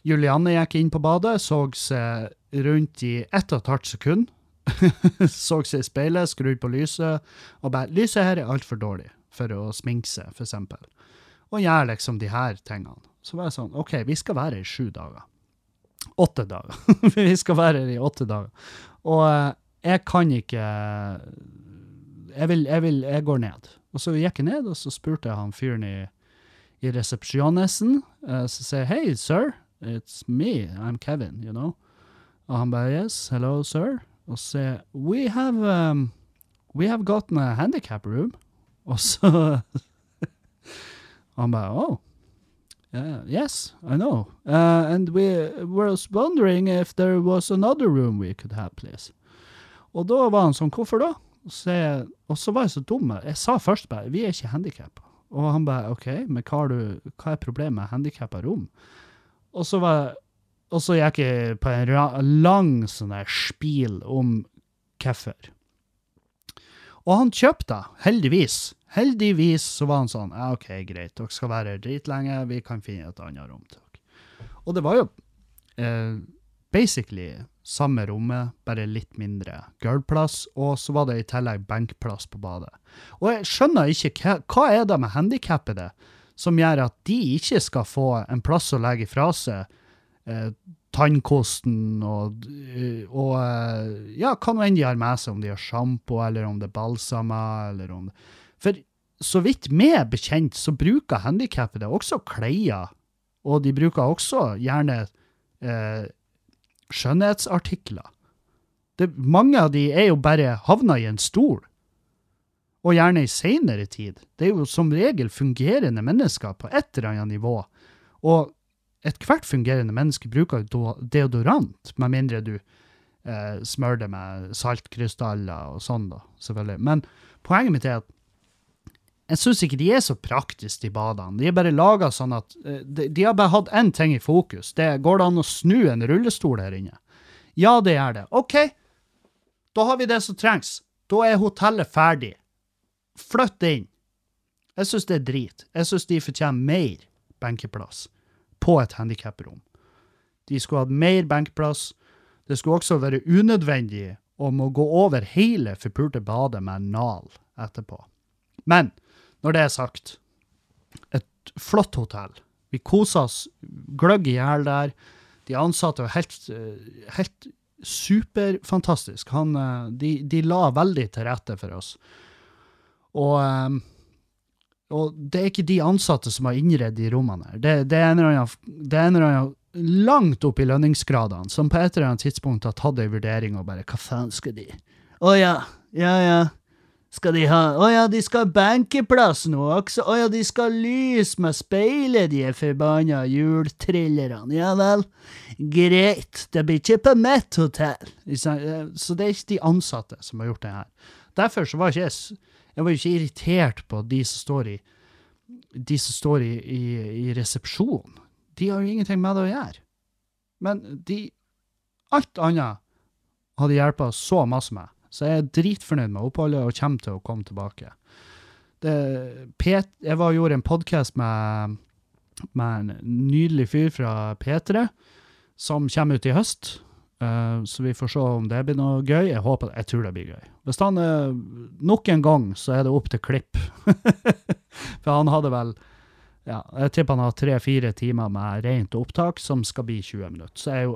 Julianne gikk inn på badet, så seg rundt i ett og et halvt sekund. så seg i speilet, skrudde på lyset, og bare 'Lyset her er altfor dårlig for å sminke seg', for eksempel. Og gjør liksom de her tingene. Så var jeg sånn OK, vi skal være her i sju dager. Åtte dager. vi skal være her i åtte dager. Og eh, jeg kan ikke jeg, vil, jeg, vil, jeg går ned. Og så gikk jeg ned, og så spurte jeg han fyren i, i resepsjonesen. eh, så sier jeg 'Hei, sir'. It's me. I'm Kevin, you know. Og han bare, yes, hello, sir. Og så sier we have, um, we have gotten a handicap room. Og så, han bare, oh, yeah, yes, I know. Uh, and we were wondering if there was another room we could have, please. Og da var han sånn, hvorfor da? Og så, og så var jeg så dum. Jeg sa først bare, vi er ikke handikappa. Og han bare, ok, men hva, du, hva er problemet med handikappa rom? Og så var og så gikk jeg på en lang sånn der spil om hvorfor. Og han kjøpte, heldigvis. Heldigvis så var han sånn, ja, ok, greit, dere skal være her dritlenge, vi kan finne et annet rom til dere. Og det var jo eh, basically samme rommet, bare litt mindre gulvplass, og så var det i tillegg benkplass på badet. Og jeg skjønner ikke, hva, hva er det med handikappede som gjør at de ikke skal få en plass å legge fra seg eh, tannkosten og, eh, og eh, ja, hva nå enn de har med seg, om de har sjampo, eller om det er balsamer, eller om det For så vidt meg bekjent, så bruker handikappede også klær, og de bruker også gjerne eh, skjønnhetsartikler. Det, mange av de er jo bare havna i en stol, og gjerne i seinere tid. Det er jo som regel fungerende mennesker på et eller annet nivå. Og ethvert fungerende menneske bruker deodorant, med mindre du Eh, smør det med saltkrystaller og sånn, da, selvfølgelig. Men poenget mitt er at jeg syns ikke de er så praktiske, de badene. De er bare laga sånn at eh, de, har bare hatt én ting i fokus. Det Går det an å snu en rullestol her inne? Ja, det gjør det. OK, da har vi det som trengs. Da er hotellet ferdig. Flytt inn. Jeg syns det er drit. Jeg syns de fortjener mer benkeplass på et handikaprom. De skulle hatt mer benkeplass. Det skulle også være unødvendig om å gå over hele forpulte badet med en nal etterpå. Men når det er sagt, et flott hotell. Vi kosa oss gløgg i hjel der. De ansatte var helt, eh, helt superfantastisk. Han, eh, de, de la veldig til rette for oss. Og, eh, og det er ikke de ansatte som har innredd de rommene her. Det, det er det er en eller annen langt opp i lønningsgradene, som på et eller annet tidspunkt har tatt ei vurdering og bare Hva faen skal de? Å ja, ja ja. Skal de ha Å ja, de skal ha benkeplass nå også. Å ja, de skal ha lys med speilet, de forbanna hjultrillerne. Ja vel. Greit. Det blir ikke på mitt hotell. Eh, Så det er ikke de ansatte som har gjort det her. Derfor så var ikke jeg Jeg var ikke irritert på de som står i de som står i, i, i resepsjonen. De har jo ingenting med det å gjøre. Men de Alt annet hadde hjulpet så masse med. Så jeg er dritfornøyd med oppholdet og kommer til å komme tilbake. Det, Pet, jeg var og gjorde en podkast med, med en nydelig fyr fra P3, som kommer ut i høst. Uh, så vi får se om det blir noe gøy. Jeg håper, jeg tror det blir gøy. Hvis han eh, Nok en gang så er det opp til klipp. For han hadde vel ja, jeg tipper han har tre-fire timer med rent opptak, som skal bli 20 minutter. Så jeg er jo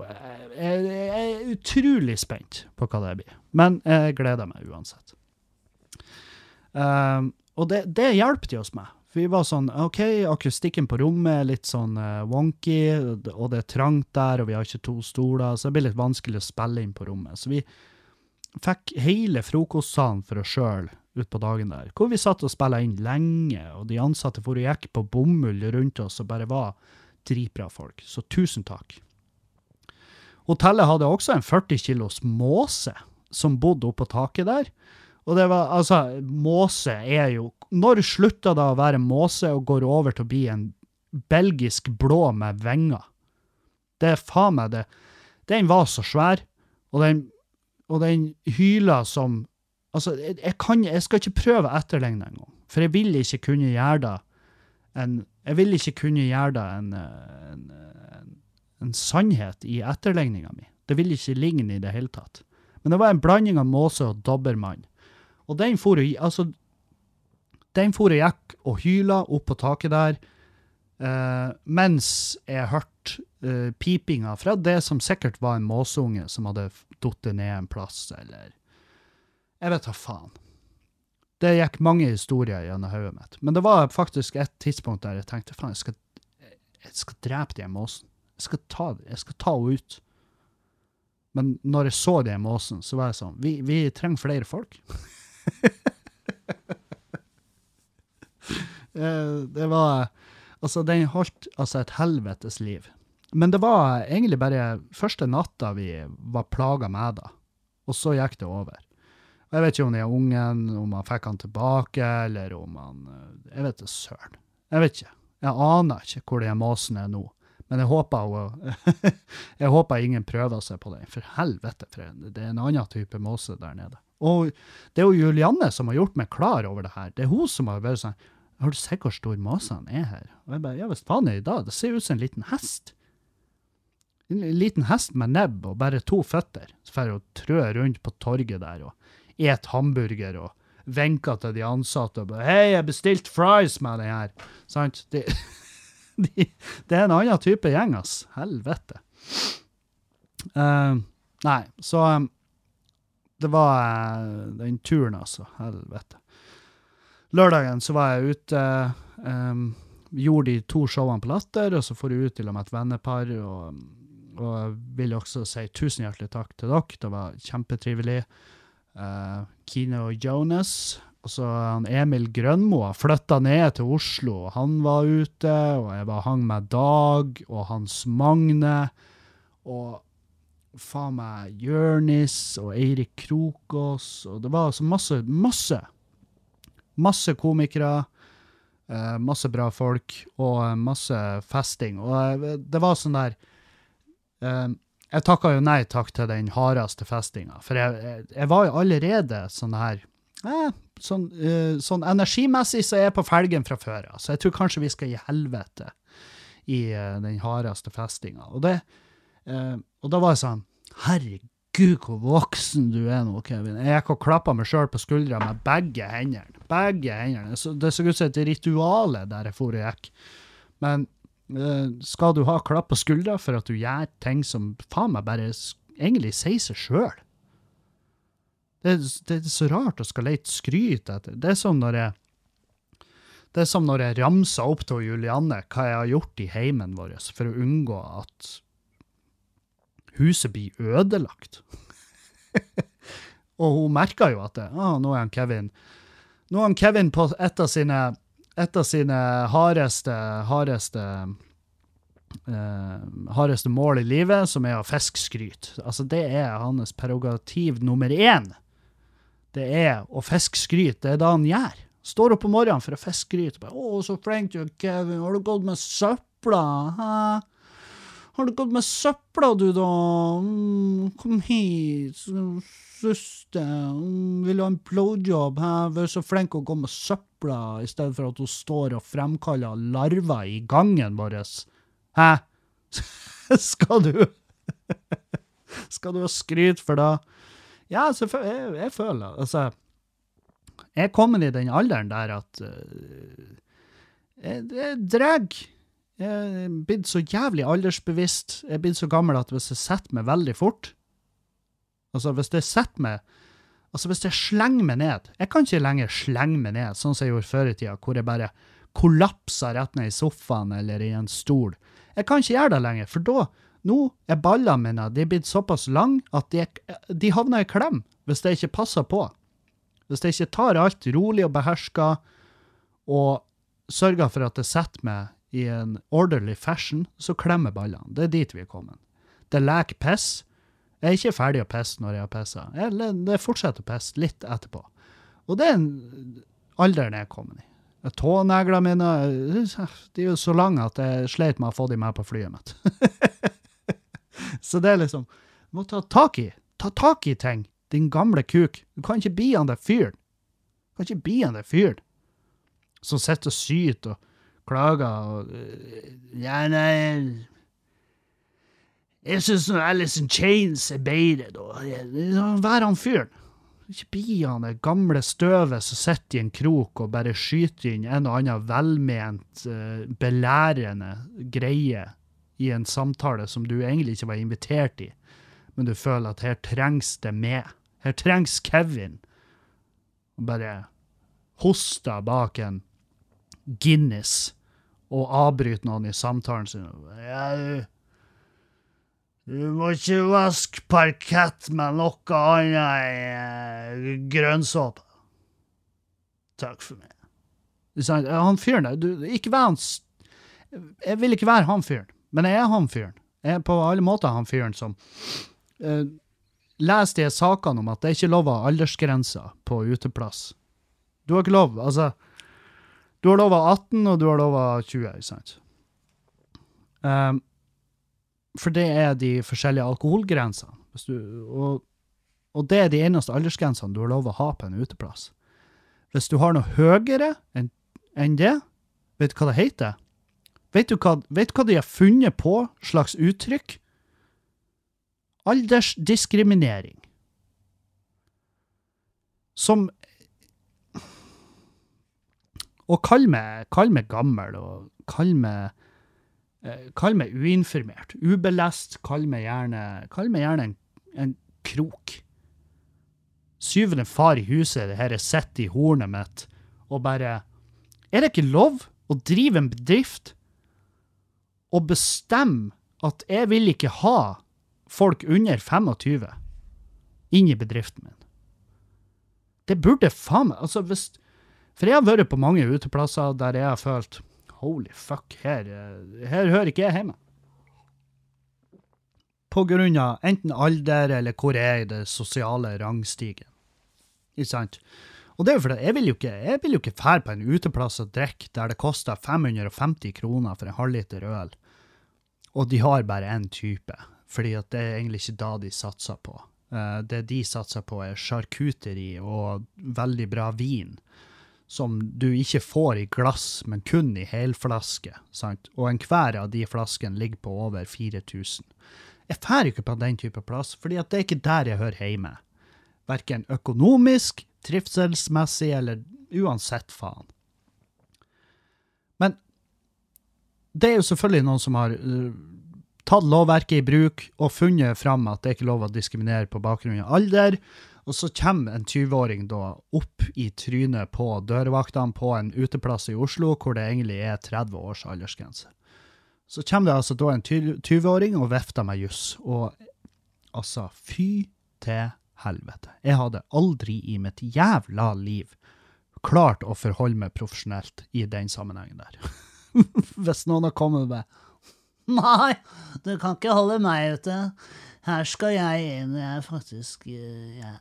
jeg, jeg er utrolig spent på hva det blir. Men jeg gleder meg uansett. Um, og det, det hjalp de oss med. Vi var sånn OK, akustikken på rommet er litt sånn eh, wonky, og det er trangt der, og vi har ikke to stoler, så det blir litt vanskelig å spille inn på rommet. Så vi fikk hele frokostsalen for oss sjøl ut på dagen der, hvor vi satt og spilla inn lenge, og de ansatte for og gikk på bomull rundt oss og bare var dritbra folk. Så tusen takk. Hotellet hadde også en 40 kilos måse som bodde oppå taket der. Og det var, altså, måse er jo Når slutter det å være måse og går over til å bli en belgisk blå med vinger? Det er faen meg det. Den var så svær, og den, og den hyla som Altså, jeg, jeg, kan, jeg skal ikke prøve å etterligne engang, for jeg vil ikke kunne gjøre det en Jeg vil ikke kunne gjøre det en, en, en, en sannhet i etterligninga mi. Det vil ikke ligne i det hele tatt. Men det var en blanding av måse og dobbermann. Og den for og, altså, den for og gikk og hyla opp på taket der, eh, mens jeg hørte eh, pipinga fra det som sikkert var en måseunge som hadde falt ned en plass, eller Jeg vet da faen. Det gikk mange historier gjennom hodet mitt. Men det var faktisk et tidspunkt der jeg tenkte faen, jeg skal, jeg skal drepe den måsen. Jeg skal ta, jeg skal ta henne ut. Men når jeg så den måsen, så var jeg sånn Vi, vi trenger flere folk. Eh, det var Altså, den holdt altså et helvetes liv. Men det var egentlig bare første natta vi var plaga med det, og så gikk det over. Jeg vet ikke om den ungen, om han fikk han tilbake, eller om han eh, Jeg vet da søren. Jeg vet ikke. Jeg aner ikke hvor den måsen er nå. Men jeg håper, hun- jeg håper ingen prøver seg på den. For helvete, for det er en annen type måse der nede. Og det er jo Julianne som har gjort meg klar over det her. Det er hun som har vært sånn Har du sett hvor stor måse han er her? Og jeg bare, ja, visst faen er det da. Det ser ut som en liten hest. En liten hest med nebb og bare to føtter. Så får hun trø rundt på torget der og et hamburger og vinker til de ansatte og bare 'Hei, jeg bestilte fries med den her.' Sant? Det, de, det er en annen type gjeng, ass. Helvete. Uh, nei, så um, Det var uh, den turen, altså. Helvete. Lørdagen så var jeg ute. um, gjorde de to showene på Latter, og så får jeg ut til og med et vennepar. Og, og jeg vil også si tusen hjertelig takk til dere. Det var kjempetrivelig. Uh, Kino Jonas. Og så Emil Grønmo flytta ned til Oslo, han var ute. Og jeg bare hang med Dag og Hans Magne. Og, faen meg Jørnis og Eirik Krokås, og det var altså masse, masse, masse komikere, eh, masse bra folk, og eh, masse festing. Og det var sånn der Jeg takka jo nei takk til den hardeste festinga, for jeg, jeg, jeg var jo allerede sånn her eh, sånn, uh, sånn energimessig så er jeg på felgen fra før av, så jeg tror kanskje vi skal gi helvete i uh, den hardeste festinga. Og, det, eh, og da var jeg sånn Herregud, hvor voksen du er nå, Kevin. Jeg gikk og klappa meg sjøl på skuldra med begge hendene. Begge hendene. Det så ut som et ritual der jeg for og gikk. Men skal du ha klapp på skuldra for at du gjør ting som faen meg bare egentlig sier seg sjøl? Det, det er så rart å skal lete skryt etter. Det er som når jeg det er som når jeg ramser opp til Julianne hva jeg har gjort i heimen vår for å unngå at huset blir ødelagt. og hun merka jo at det, ah, nå er han Kevin Nå er han Kevin på et av sine, et av sine hardeste, hardeste Uh, hardeste mål i livet, som er å fiske skryt. Altså, det er hans prerogativ nummer én. Det er å fiske skryt. Det er det han gjør. Står opp om morgenen for å fiske skryt. Bare, 'Å, så flink du er, Kevin. Har du gått med søpla?' Hæ? Har du gått med søpla, du, da? Mm, kom hit, søster. hun vil ha en blowjob? Vær så flink å gå med søpla, i stedet for at hun står og fremkaller larver i gangen vår. Hæ? Skal du Skal du ha skryt for det? Ja. Jeg, jeg føler Altså, jeg er kommet i den alderen der at uh, jeg, jeg drar. Jeg er blitt så jævlig aldersbevisst. Jeg er blitt så gammel at hvis jeg setter meg veldig fort Altså, hvis det setter meg Altså, hvis jeg slenger meg ned Jeg kan ikke lenger slenge meg ned, sånn som jeg gjorde før i tida, hvor jeg bare kollapsa rett ned i sofaen eller i en stol. Jeg kan ikke gjøre det lenger, for da Nå er ballene mine de er blitt såpass lange at de, de havner i klem hvis jeg ikke passer på. Hvis jeg ikke tar alt rolig og beherska og sørger for at det setter meg i en orderly fashion, så klemmer ballene. Det er dit vi er kommet. Det leker piss. Jeg er ikke ferdig å pisse når jeg har pissa. Jeg fortsetter å pisse litt etterpå. Og det er en alderen jeg er kommet i. Tåneglene mine de er jo så lange at jeg sleit med å få de med på flyet mitt. så det er liksom Du må ta tak i. Ta tak i ting, din gamle kuk. Du kan ikke bli han der fyren. Du kan ikke bli han der fyren som sitter og syter og klager og øh, Ja, nei Jeg syns Alice in Chains er bedre, da. Vær han fyren. Ikke bli han det gamle støvet som sitter i en krok og bare skyter inn en og annen velment, eh, belærende greie i en samtale som du egentlig ikke var invitert i, men du føler at her trengs det med. Her trengs Kevin. Og bare hoster bak en Guinness og avbryter noen i samtalen sin. Ja, du, må ikke vaske parkett med noe annet enn grønnsåpe. Takk for meg. Du sa, Han fyren der, ikke vær han Jeg vil ikke være han fyren, men jeg er han fyren. Jeg er på alle måter han fyren som uh, Les de sakene om at det er ikke lov ha aldersgrenser på uteplass. Du har ikke lov, altså Du har lov av 18, og du har lov av 20, ikke sant? Um, for det er de forskjellige alkoholgrensene. Og, og det er de eneste aldersgrensene du har lov å ha på en uteplass. Hvis du har noe høyere enn en det, vet du hva det heter? Vet du hva, vet du hva de har funnet på slags uttrykk? Aldersdiskriminering. Som Og kall meg, kall meg gammel, og kall meg Kall meg uinformert, ubelest, kall meg gjerne, kall meg gjerne en, en krok. Syvende far i huset, det her sitter i hornet mitt, og bare Er det ikke lov å drive en bedrift og bestemme at jeg vil ikke ha folk under 25 inn i bedriften min? Det burde faen meg altså hvis, For jeg har vært på mange uteplasser der jeg har følt Holy fuck, her, eh, her hører ikke jeg hjemme. på grunn av enten alder eller hvor jeg er i det sosiale rangstigen. Ikke sant? Og det er jo fordi jeg vil jo ikke, jeg vil jo ikke fære på en uteplass og drikke der det koster 550 kroner for en halvliter øl, og de har bare én type, fordi at det er egentlig ikke da de satser på. Eh, Det de satser på, er charkuteri og veldig bra vin, som du ikke får i glass, men kun i helflaske. Sant? Og enhver av de flaskene ligger på over 4000. Jeg drar ikke på den type plass, fordi det er ikke der jeg hører hjemme. Verken økonomisk, trivselsmessig eller uansett faen. Men det er jo selvfølgelig noen som har uh, tatt lovverket i bruk og funnet fram at det er ikke lov å diskriminere på bakgrunn av alder, og så kommer en 20-åring da opp i trynet på dørvaktene på en uteplass i Oslo, hvor det egentlig er 30 års aldersgrense. Så kommer det altså da en 20-åring og vifter med juss, og altså, fy til helvete. Jeg hadde aldri i mitt jævla liv klart å forholde meg profesjonelt i den sammenhengen der. Hvis noen har kommet med Nei, du kan ikke holde meg ute. Her skal jeg inn. Jeg er faktisk eh, Jeg,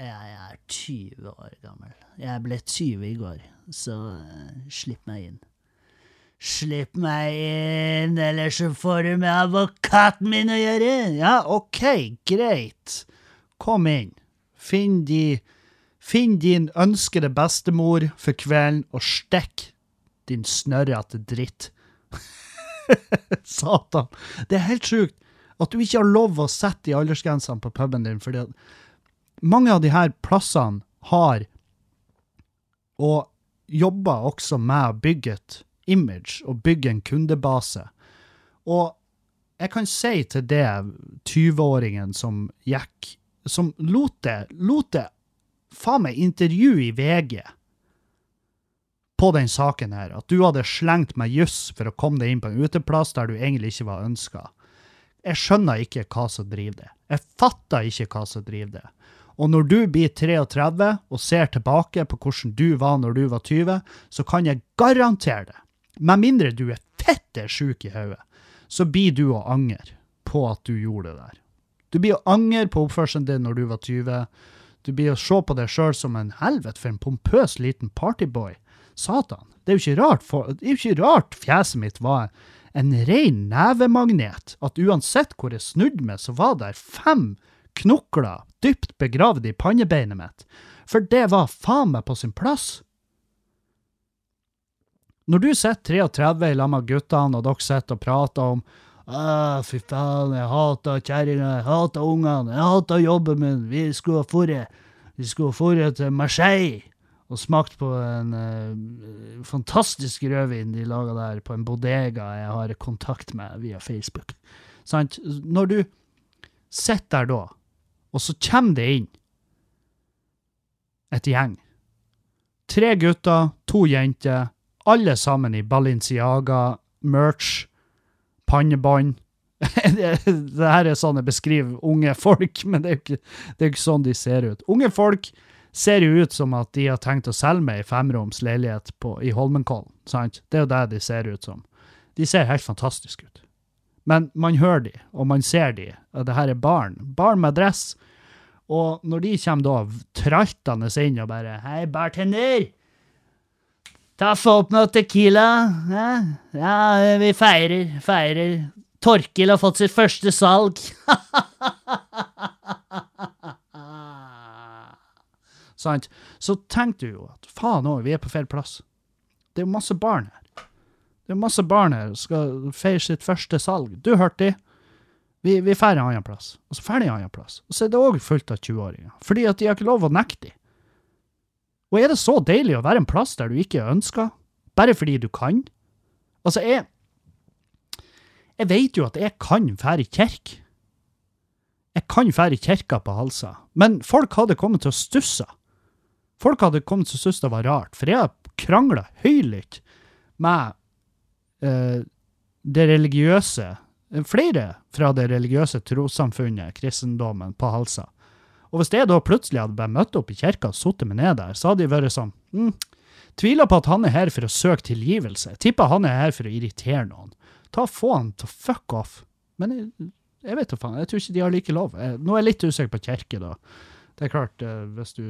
jeg er 20 år gammel. Jeg ble 20 i går, så eh, slipp meg inn. Slipp meg inn, ellers så får du med advokaten min å gjøre. Ja, OK, greit. Kom inn. Finn, de, finn din ønskede bestemor for kvelden, og stikk din snørrete dritt. Satan. Det er helt sjukt at du ikke har lov å sette de aldersgrensene på puben din, fordi at mange av her plassene har og jobber også med å bygge et image og bygge en kundebase. Og jeg kan si til det 20-åringen som gikk Som lot det, lot det faen meg intervju i VG på den saken her, at du hadde slengt med juss for å komme deg inn på en uteplass der du egentlig ikke var ønska. Jeg skjønner ikke hva som driver det. Jeg fatter ikke hva som driver det. Og når du blir 33 og ser tilbake på hvordan du var når du var 20, så kan jeg garantere det, med mindre du er fette sjuk i hodet, så blir du å angre på at du gjorde det der. Du blir å angre på oppførselen din når du var 20. Du blir å se på deg sjøl som en helvete for en pompøs liten partyboy. Satan. Det er jo ikke rart, for, det er jo ikke rart fjeset mitt var en ren nevemagnet. At uansett hvor jeg snudde meg, så var der fem knokler dypt begravd i pannebeinet mitt. For det var faen meg på sin plass. Når du sitter 33 i lag med guttene, og dere sitter og prater om ah, fy faen, jeg hater kjerringa, jeg hater ungene, jeg hater jobben min, vi skulle ha dratt vi skulle ha dratt til Marseille og smakt på en uh, fantastisk rødvin de laga der på en bodega jeg har kontakt med via Facebook. Sant? Når du sitter der da, og så kommer det inn et gjeng. Tre gutter, to jenter, alle sammen i Balenciaga, merch, pannebånd. det, her er sånn jeg beskriver unge folk, men det er jo ikke, ikke sånn de ser ut. Unge folk ser jo ut som at de har tenkt å selge meg en femroms leilighet på, i Holmenkollen. Det er jo det de ser ut som. De ser helt fantastiske ut. Men man hører de, og man ser de, og det her er barn. Barn med dress. Og når de kommer da traltende inn og bare Hei, bartender! Ta Få opp noe Tequila. Ja, ja vi feirer, feirer. Torkil har fått sitt første salg. Sant? Så tenkte du jo at faen òg, vi er på feil plass. Det er jo masse barn her. Det er masse barn her som skal feire sitt første salg. Du hørte de. Vi, vi drar en annen plass, og så drar de en annen plass. Og så er det òg fullt av 20-åringer, fordi at de har ikke lov å nekte de. Og er det så deilig å være en plass der du ikke er ønska, bare fordi du kan? Altså, jeg Jeg vet jo at jeg kan fære i kirke. Jeg kan fære i kirka på Halsa, men folk hadde kommet til å stusse. Folk hadde kommet til å synes det var rart, for jeg har krangla høylytt med det religiøse Flere fra det religiøse trossamfunnet, kristendommen, på Halsa. Og hvis jeg da plutselig hadde bare møtt opp i kirka og sittet meg ned der, så hadde de vært sånn mm, Tviler på at han er her for å søke tilgivelse. Tipper han er her for å irritere noen. Ta Få han til å fuck off. Men jeg, Jeg vet da faen. Jeg tror ikke de har like lov. Jeg, nå er jeg litt usikker på kirke, da. Det er klart, eh, hvis, du,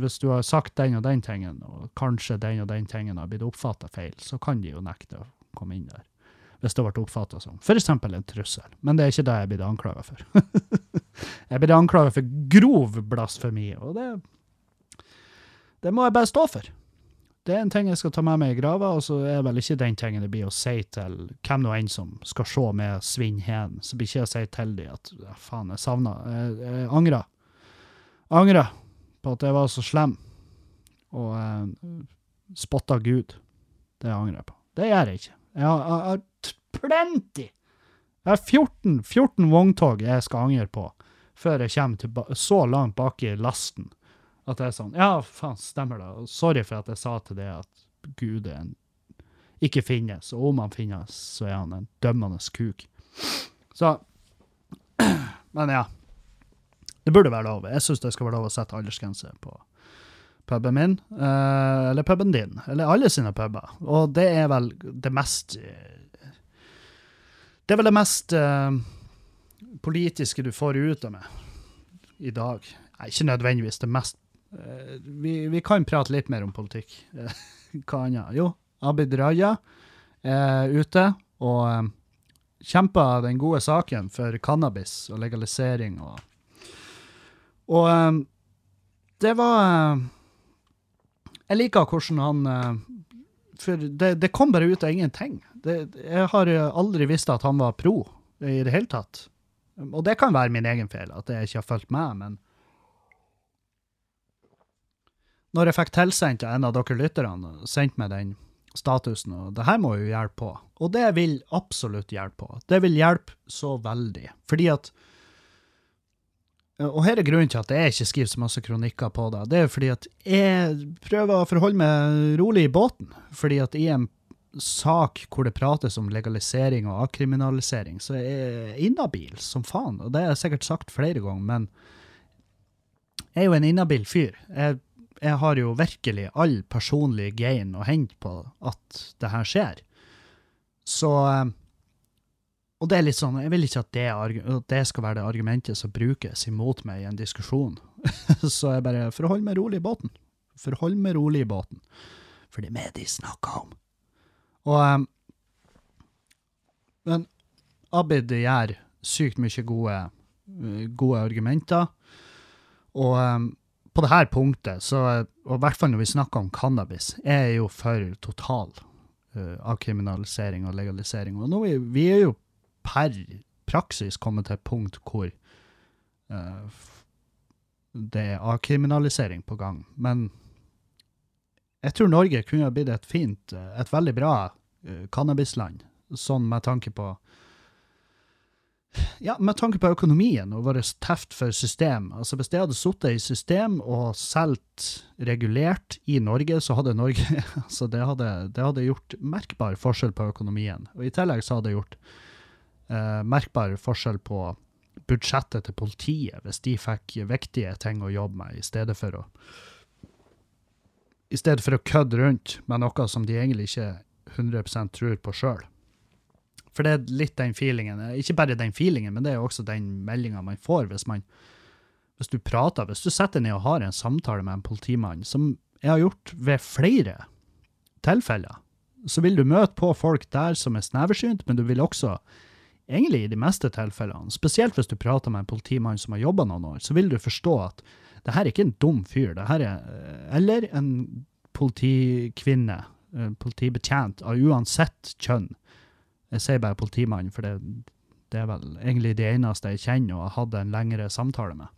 hvis du har sagt den og den tingen, og kanskje den og den tingen har blitt oppfatta feil, så kan de jo nekte å komme inn der. Hvis det ble oppfatta som f.eks. en trussel. Men det er ikke det jeg blir anklaga for. jeg blir anklaga for grov blasfemi, og det, det må jeg bare stå for. Det er en ting jeg skal ta med meg i grava, og så er vel ikke den tingen det blir å si til hvem nå enn som skal se med svinnhen. Så blir ikke jeg å si til de at ja, faen, jeg savna Jeg, jeg angrer. Angrer på at jeg var så slem og eh, spotta Gud. Det angrer jeg på. Det gjør jeg ikke. Jeg har, jeg har plenty! Jeg har 14, 14 vogntog jeg skal angre på før jeg kommer tilba så langt bak i lasten at det er sånn Ja, faen, stemmer det. Sorry for at jeg sa til det at Gud er en, ikke finnes, og om han finnes, så er han en dømmende kuk. Så Men ja. Det burde være lov. Jeg syns det skal være lov å sette aldersgrense på puben min, eh, eller puben din, eller alle sine puber. Og det er vel det mest Det er vel det mest uh, politiske du får ut av meg i dag. Nei, ikke nødvendigvis det mest uh, vi, vi kan prate litt mer om politikk. Hva annet? Jo, Abid Raja er ute og eh, kjemper den gode saken for cannabis og legalisering og Og um, det var Jeg liker hvordan han eh, For det, det kom bare ut av ingenting. Det, jeg har aldri visst at han var pro i det hele tatt. Og det kan være min egen feil, at jeg ikke har fulgt med, men når jeg fikk tilsendt av en av dere lytterne, sendt meg den statusen, og det her må jo hjelpe på. Og det vil absolutt hjelpe på. Det vil hjelpe så veldig. Fordi at Og her er grunnen til at jeg ikke skriver så masse kronikker på det. Det er fordi at jeg prøver å forholde meg rolig i båten. Fordi at i en sak hvor det prates om legalisering og avkriminalisering, så er jeg inhabil som faen. Og det har jeg sikkert sagt flere ganger, men jeg er jo en inhabil fyr. Jeg, jeg har jo virkelig all personlig gain å hente på at det her skjer. Så eh, Og det er litt sånn, jeg vil ikke at det, at det skal være det argumentet som brukes imot meg i en diskusjon. Så jeg bare forhold meg rolig i båten. Forhold meg rolig i båten. For det er meg de snakker om. Og eh, Men Abid gjør sykt mye gode, eh, gode argumenter. Og um, på det her punktet, så, og i hvert fall når vi snakker om cannabis, jeg er jo for total uh, avkriminalisering og legalisering. Og nå er vi er jo per praksis kommet til et punkt hvor uh, det er avkriminalisering på gang. Men jeg tror Norge kunne ha blitt et fint, uh, et veldig bra uh, cannabisland, sånn med tanke på ja, med tanke på økonomien og vår teft for system. Altså Hvis det hadde sittet i system og solgt regulert i Norge, så hadde Norge altså det hadde, det hadde gjort merkbar forskjell på økonomien. Og i tillegg så hadde det gjort eh, merkbar forskjell på budsjettet til politiet, hvis de fikk viktige ting å jobbe med, i stedet for å i stedet for å kødde rundt med noe som de egentlig ikke 100 tror på sjøl. For det er litt den feelingen. Ikke bare den feelingen, men det er også den meldinga man får hvis man hvis du prater, hvis du setter ned og har en samtale med en politimann, som jeg har gjort ved flere tilfeller, så vil du møte på folk der som er sneversynt, men du vil også, egentlig i de meste tilfellene, spesielt hvis du prater med en politimann som har jobba noen år, så vil du forstå at det her er ikke en dum fyr, det her er eh, Eller en politikvinne, en politibetjent av uansett kjønn. Jeg sier bare politimann, for det, det er vel egentlig de eneste jeg kjenner og har hatt en lengre samtale med.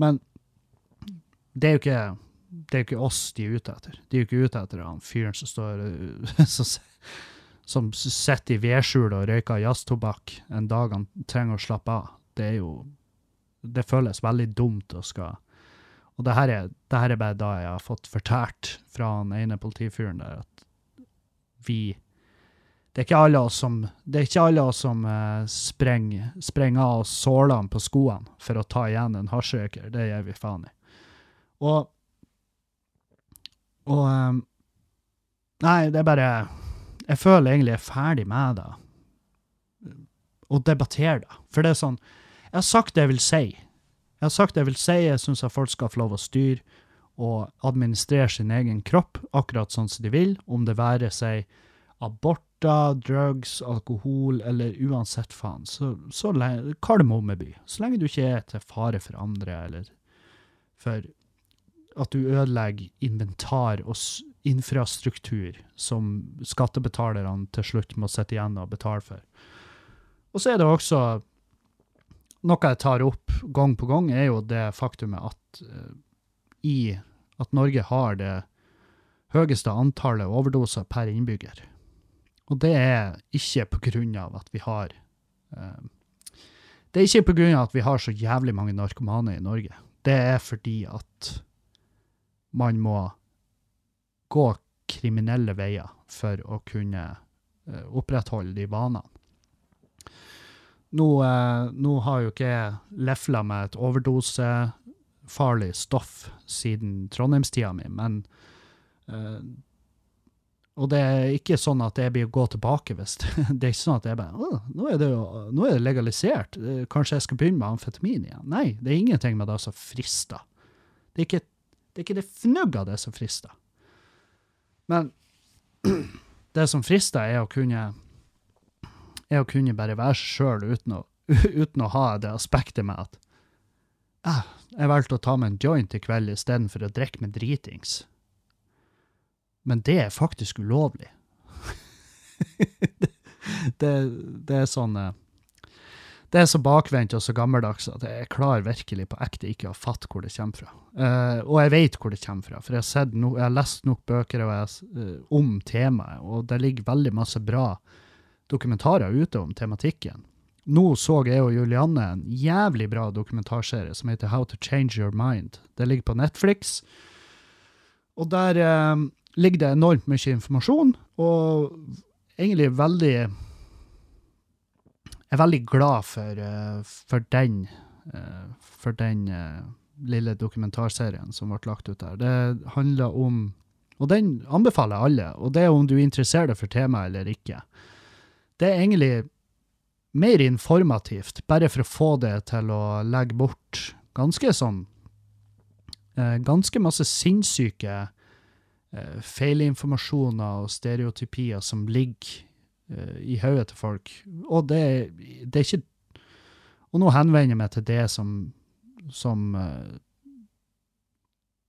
Men det er jo ikke, det er ikke oss de er ute etter. De er jo ikke ute etter han fyren som står uh, som, som sitter i vedskjulet og røyker jazztobakk en dag han trenger å slappe av. Det er jo Det føles veldig dumt å skal Og det her er, det her er bare da jeg har fått fortalt fra han ene politifyren der at vi det er ikke alle oss som, det er ikke alle oss som eh, sprenger, sprenger av oss sålene på skoene for å ta igjen en hasjrøyker. Det gjør vi faen i. Og Og um, Nei, det er bare Jeg føler egentlig jeg er ferdig med det. og debattere det. For det er sånn Jeg har sagt det jeg vil si. Jeg har sagt det jeg vil si. Jeg syns at folk skal få lov å styre og administrere sin egen kropp akkurat sånn som de vil, om det være seg aborter, drugs, alkohol eller uansett faen. Så, så lenge, Kardemommeby. Så lenge du ikke er til fare for andre, eller for at du ødelegger inventar og infrastruktur som skattebetalerne til slutt må sitte igjen og betale for. Og så er det også Noe jeg tar opp gang på gang, er jo det faktumet at eh, i at Norge har det høyeste antallet overdoser per innbygger. Og det er ikke på grunn av at vi har eh, Det er ikke på grunn av at vi har så jævlig mange narkomane i Norge. Det er fordi at man må gå kriminelle veier for å kunne eh, opprettholde de vanene. Nå, eh, nå har jo ikke jeg lefla med et overdosefarlig stoff siden trondheimstida mi, men eh, Og det er ikke sånn at jeg blir å gå tilbake hvis Det er ikke sånn at jeg bare nå er det jo nå er det legalisert, kanskje jeg skal begynne med amfetamin igjen? Nei, det er ingenting med det som frister. Det er ikke det, er det fnugg av det som frister. Men det som frister, er å kunne er å kunne bare være seg sjøl uten, uten å ha det aspektet med at ah, jeg valgte å ta meg en joint i kveld istedenfor å drikke med dritings. Men det er faktisk ulovlig. det, det, det er sånn eh, Det er så bakvendt og så gammeldags at jeg klarer virkelig på ekte ikke å fatte hvor det kommer fra. Uh, og jeg vet hvor det kommer fra, for jeg har, no, jeg har lest nok bøker jeg, uh, om temaet, og det ligger veldig masse bra dokumentarer ute om tematikken. Nå så jeg og Julianne en jævlig bra dokumentarserie som heter How to Change Your Mind. Det ligger på Netflix. Og der uh, ligger det enormt mye informasjon, og egentlig veldig Jeg er veldig glad for, eh, for den, eh, for den eh, lille dokumentarserien som ble lagt ut der. Det handler om Og den anbefaler jeg alle, og det er om du interesserer deg for temaet eller ikke. Det er egentlig mer informativt, bare for å få det til å legge bort ganske sånn Ganske masse sinnssyke feilinformasjoner og stereotypier som ligger i hodet til folk. Og det, det er ikke Og nå henvender jeg meg til det som, som uh,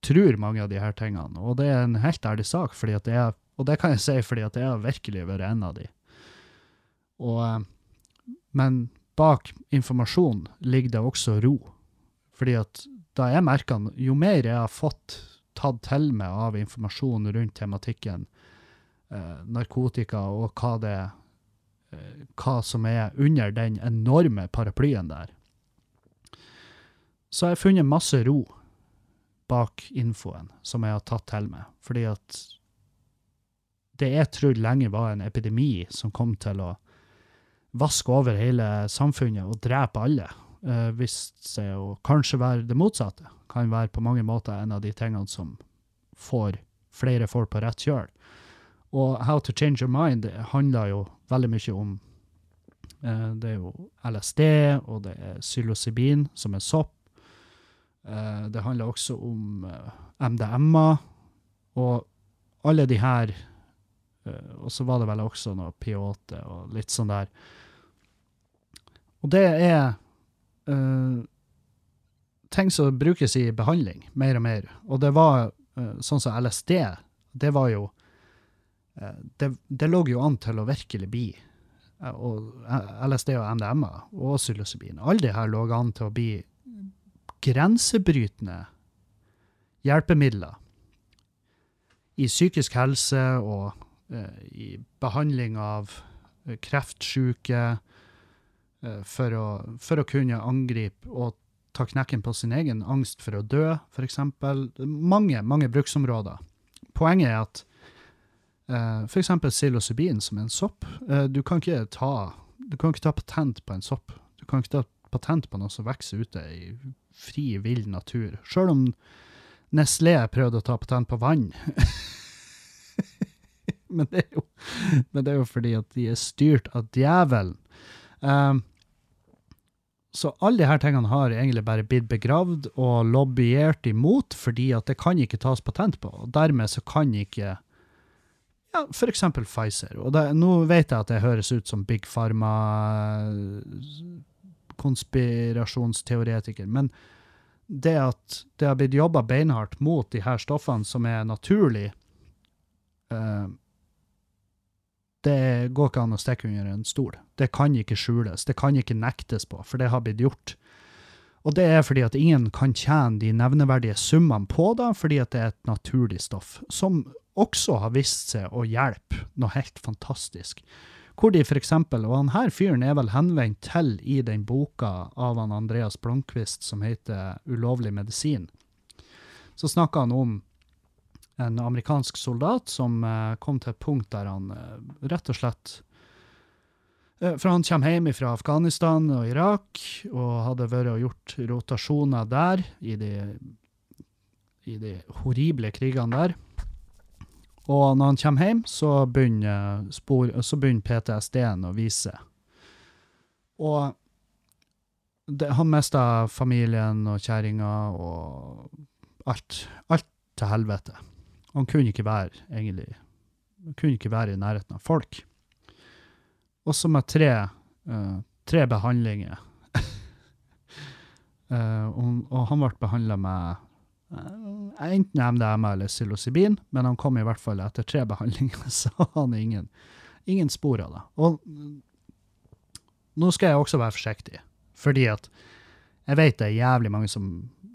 tror mange av de her tingene. Og det er en helt ærlig sak, fordi at er, og det kan jeg si fordi at jeg har virkelig vært en av de. Og, uh, men bak informasjon ligger det også ro. Fordi at da jeg merker, jo mer jeg har fått tatt til meg av informasjon rundt tematikken eh, narkotika og hva det eh, hva som er under den enorme paraplyen der, så jeg har funnet masse ro bak infoen som jeg har tatt til meg. Fordi at det jeg trodde lenge var en epidemi som kom til å vaske over hele samfunnet og drepe alle, uh, viste seg å kanskje være det motsatte. Kan være på mange måter en av de tingene som får flere folk på rett kjøl. Og How to Change Your Mind handler jo veldig mye om eh, Det er jo LSD, og det er psilocybin, som er sopp. Eh, det handler også om eh, MDMA, og alle de her eh, Og så var det vel også noe P8 og litt sånn der. Og det er eh, ting som brukes i behandling, mer og mer. Og det var eh, sånn som LSD, det var jo det, det lå jo an til å virkelig bli eh, og eh, LSD og MDMA og psilocybin. Alle de her lå an til å bli grensebrytende hjelpemidler i psykisk helse og eh, i behandling av eh, kreftsyke eh, for, å, for å kunne angripe og ta knekken på sin egen angst for å dø, f.eks. Mange, mange bruksområder. Poenget er at f.eks. psilocybin, som er en sopp, eh, du, kan ta, du kan ikke ta patent på en sopp. Du kan ikke ta patent på noe som vokser ute i fri, vill natur. Sjøl om Nestlé prøvde å ta patent på vann. men, det jo, men det er jo fordi at de er styrt av djevelen. Um, så alle her tingene har egentlig bare blitt begravd og lobbyert imot, fordi at det kan ikke tas patent på. Og dermed så kan ikke ja, for eksempel Pfizer. Og det, nå vet jeg at det høres ut som Big Pharma-konspirasjonsteoretiker, men det at det har blitt jobba beinhardt mot de her stoffene som er naturlig, eh, det går ikke an å stikke under en stol. Det kan ikke skjules, det kan ikke nektes på, for det har blitt gjort. Og det er fordi at ingen kan tjene de nevneverdige summene på det, fordi at det er et naturlig stoff, som også har vist seg å hjelpe noe helt fantastisk. Hvor de eksempel, og han her fyren er vel henvendt til i den boka av han Andreas Blomkvist som heter Ulovlig medisin, så snakker han om en amerikansk soldat som eh, kom til et punkt der han eh, rett og slett eh, For han kommer hjem fra Afghanistan og Irak og hadde vært og gjort rotasjoner der i de, i de horrible krigene der. Og når han kommer hjem, så begynner, spor, så begynner PTSD-en å vise. Og det, han mista familien og kjerringa og alt. Alt til helvete. Han kunne ikke være egentlig han kunne ikke være i nærheten av folk. Og så med tre, uh, tre behandlinger. uh, og, og han ble behandla med eh, enten MDMA eller psilocybin, men han kom i hvert fall etter tre behandlinger, så han han ingen, ingen spor av det. Og mm, nå skal jeg også være forsiktig, fordi at jeg vet det er jævlig mange som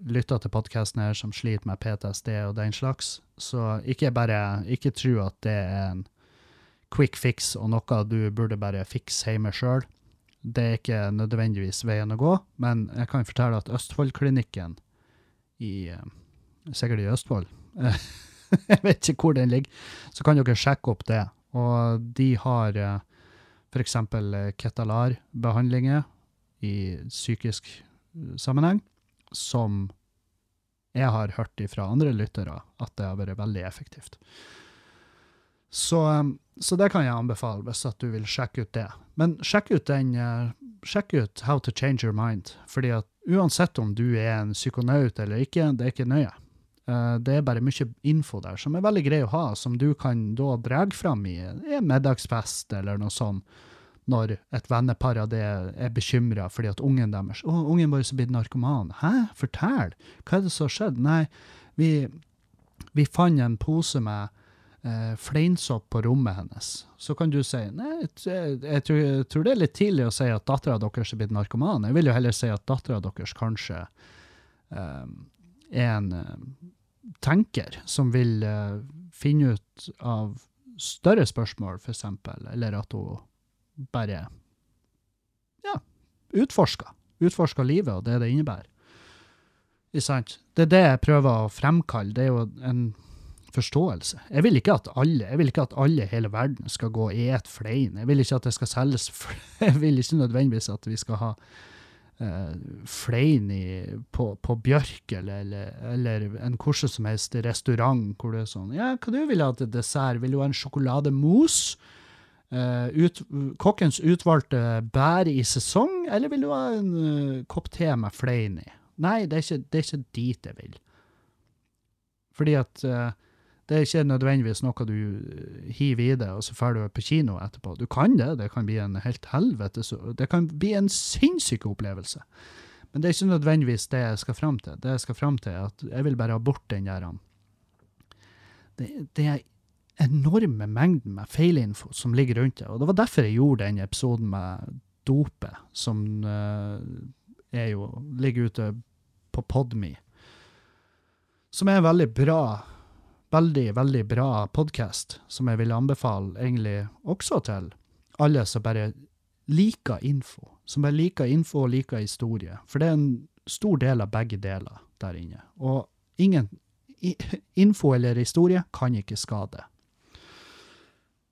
lytter til podkasten her, som sliter med PTSD og den slags, så ikke bare ikke tro at det er en quick fix og noe du burde bare fikse hjemme sjøl. Det er ikke nødvendigvis veien å gå, men jeg kan fortelle at Østfoldklinikken i eh, Sikkert i Østfold. jeg vet ikke hvor den ligger. Så kan dere sjekke opp det. Og de har f.eks. Ketalar-behandlinger i psykisk sammenheng, som jeg har hørt fra andre lyttere at det har vært veldig effektivt. Så, um, så, det kan jeg anbefale hvis at du vil sjekke ut det. Men sjekk ut den, sjekk ut How to change your mind. fordi at uansett om du er en psykonaut eller ikke, det er ikke nøye. Uh, det er bare mye info der som er veldig grei å ha, som du kan da dra fram i en middagsfest eller noe sånt når et vennepar av det er bekymra fordi at ungen deres å, ungen vår er blitt narkoman. Hæ, fortell! Hva er det som har skjedd? Nei, vi, vi fant en pose med eh, fleinsopp på rommet hennes. Så kan du si nei, jeg, jeg, tror, jeg, tror, det er litt tidlig å si at dattera deres er blitt narkoman. Jeg vil jo heller si at dattera deres kanskje eh, er en eh, tenker som vil uh, finne ut av større spørsmål, f.eks., eller at hun bare ja, utforsker. Utforsker livet og det det innebærer. Det er det jeg prøver å fremkalle. Det er jo en forståelse. Jeg vil ikke at alle jeg vil ikke at alle i hele verden skal gå i et flein. Jeg vil ikke at det skal selges Jeg vil ikke nødvendigvis at vi skal ha flein i, på, på Bjørk eller, eller, eller en hvordan som helst restaurant hvor det er sånn Ja, hva du vil ha til dessert? Vil du ha en sjokolademousse? Uh, ut, kokkens utvalgte bær i sesong, eller vil du ha en uh, kopp te med flein i? Nei, det er, ikke, det er, ikke, dit jeg vil. Fordi at uh, det er ikke nødvendigvis noe du hiver i det, og så drar du på kino etterpå. Du kan det, det kan bli en helt helvete, det kan bli en sinnssyk opplevelse. Men det er ikke nødvendigvis det jeg skal fram til. Det jeg skal fram til, er at jeg vil bare ha bort den der det, det er enorme mengden med feilinfo som ligger rundt det. Og det var derfor jeg gjorde den episoden med dopet, som uh, er jo, ligger ute på Podme. Som er en veldig bra, veldig, veldig bra podkast, som jeg vil anbefale egentlig også til alle som bare liker info. Som bare liker info og liker historie. For det er en stor del av begge deler der inne. Og ingen info eller historie kan ikke skade.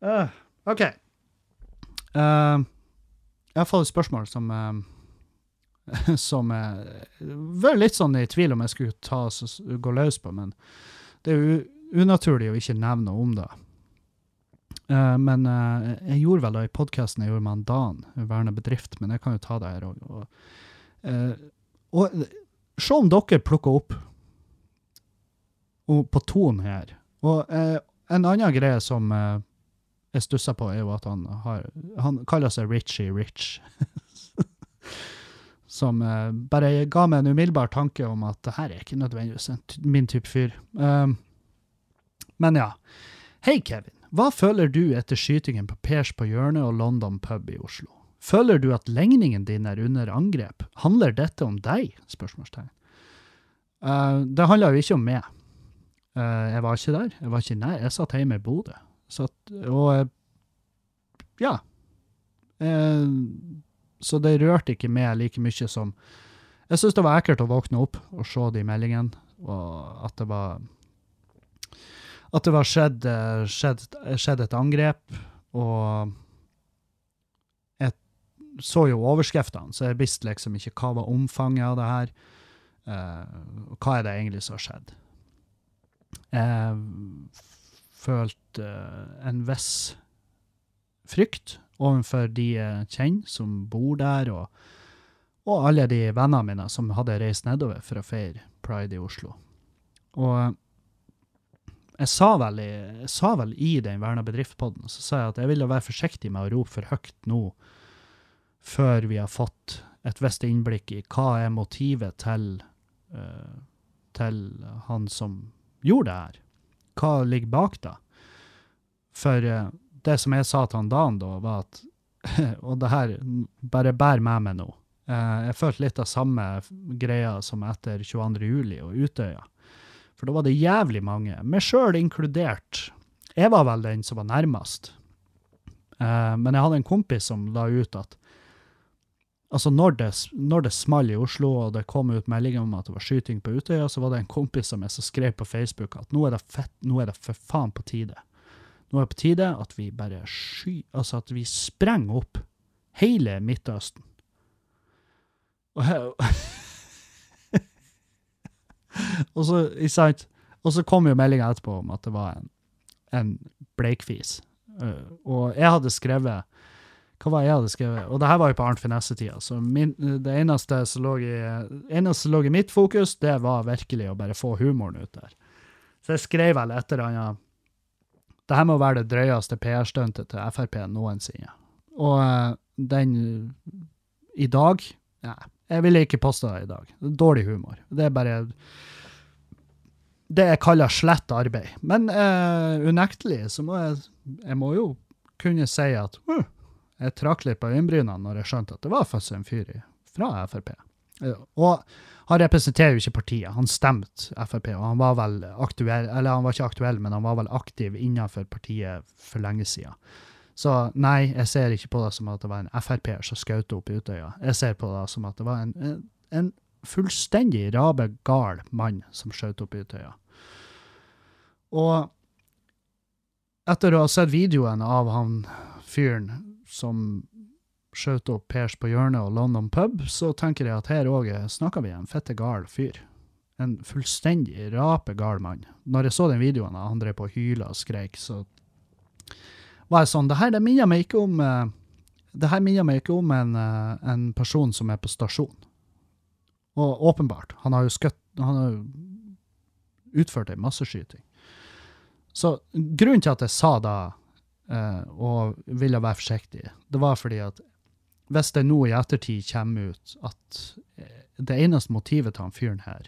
Uh, OK. Uh, jeg har fått et spørsmål som uh, som jeg var litt sånn i tvil om jeg skulle ta, gå løs på, men det er unaturlig å ikke nevne noe om det. Uh, men uh, jeg gjorde vel det i podkasten jeg gjorde med Dan, Verne bedrift, men jeg kan jo ta det her òg. Eh, og se om dere plukker opp og på tonen her. Og en annen greie som jeg stusser på, er jo at han, har, han kaller seg Richie Rich. som bare ga meg en umiddelbar tanke om at det her er ikke nødvendigvis en min type fyr. Um, men ja. Hei, Kevin. Hva føler du etter skytingen på Pers på hjørnet og London pub i Oslo? Føler du at legningen din er under angrep? Handler dette om deg? Spørsmålstegn. Uh, det handler jo ikke om meg. Uh, jeg var ikke der. Jeg var ikke nær. Jeg satt hjemme i Bodø. Og uh, ja. Så det rørte ikke meg like mye som Jeg syns det var ekkelt å våkne opp og se de meldingene, og at det var At det var skjedd, eh, skjedd, skjedd et angrep, og jeg så jo overskriftene, så jeg visste liksom ikke hva var omfanget av det her. Uh, hva er det egentlig som har skjedd? Jeg følte eh, en viss frykt overfor de jeg kjenner som bor der, og, og alle de vennene mine som hadde reist nedover for å feire pride i Oslo. Og jeg sa vel i, jeg sa vel i den Verna bedriftspodden, så sa jeg at jeg ville være forsiktig med å rope for høyt nå, før vi har fått et visst innblikk i hva er motivet til, uh, til han som gjorde det her. Hva ligger bak da? For uh, det som jeg sa til han Dan da, var at Og det her, bare bær med meg nå. Uh, jeg følte litt av samme greia som etter 22. juli og Utøya. For da var det jævlig mange, meg sjøl inkludert. Jeg var vel den som var nærmest. Uh, men jeg hadde en kompis som la ut at Altså, når det, når det small i Oslo, og det kom ut meldinger om at det var skyting på Utøya, så var det en kompis som jeg som skrev på Facebook at nå er det fett, nå er det for faen på tide. Nå er det på tide at vi bare sky... Altså at vi sprenger opp hele Midtøsten. Og, he- og så, ikke sant? Og så kom jo meldinga etterpå om at det var en, en bleikfis. Uh, og jeg hadde skrevet Hva var det jeg hadde skrevet? Og det her var jo på Arnt Finesse-tida, så min, det eneste som, lå i, eneste som lå i mitt fokus, det var virkelig å bare få humoren ut der. Så jeg skrev vel et eller annet det her må være det drøyeste PR-stuntet til Frp noensinne. Og uh, den i dag Nei, jeg ville ikke posta det i dag. Dårlig humor. Det er bare Det jeg kaller slett arbeid. Men eh, unektelig så må jeg Jeg må jo kunne si at uh, jeg trakk litt på øyenbrynene når jeg skjønte at det var faktisk en fyr fra Frp. Og han representerer jo ikke partiet, han stemte Frp, og han var vel aktuell, eller han var ikke aktuell, men han var vel aktiv innenfor partiet for lenge siden. Så nei, jeg ser ikke på det som at det var en Frp-er som skjøt opp i Utøya. Jeg ser på det som at det var en, en, en fullstendig rabe gal mann som skjøt opp i Utøya. Og etter å ha sett videoen av han fyren som skjøt opp Pers på hjørnet og London pub, så tenker jeg at her òg snakker vi en fette gal fyr. En fullstendig rape gal mann. Når jeg så den videoen av han drev på og hyla og skreik, så var jeg sånn Det her det minner meg ikke om eh, det her minner meg ikke om en, eh, en person som er på stasjon. Og åpenbart, han har jo skutt Han har jo utført ei masseskyting. Så grunnen til at jeg sa da, eh, og ville være forsiktig, det var fordi at hvis det nå i ettertid kommer ut at eh, det eneste motivet til han fyren her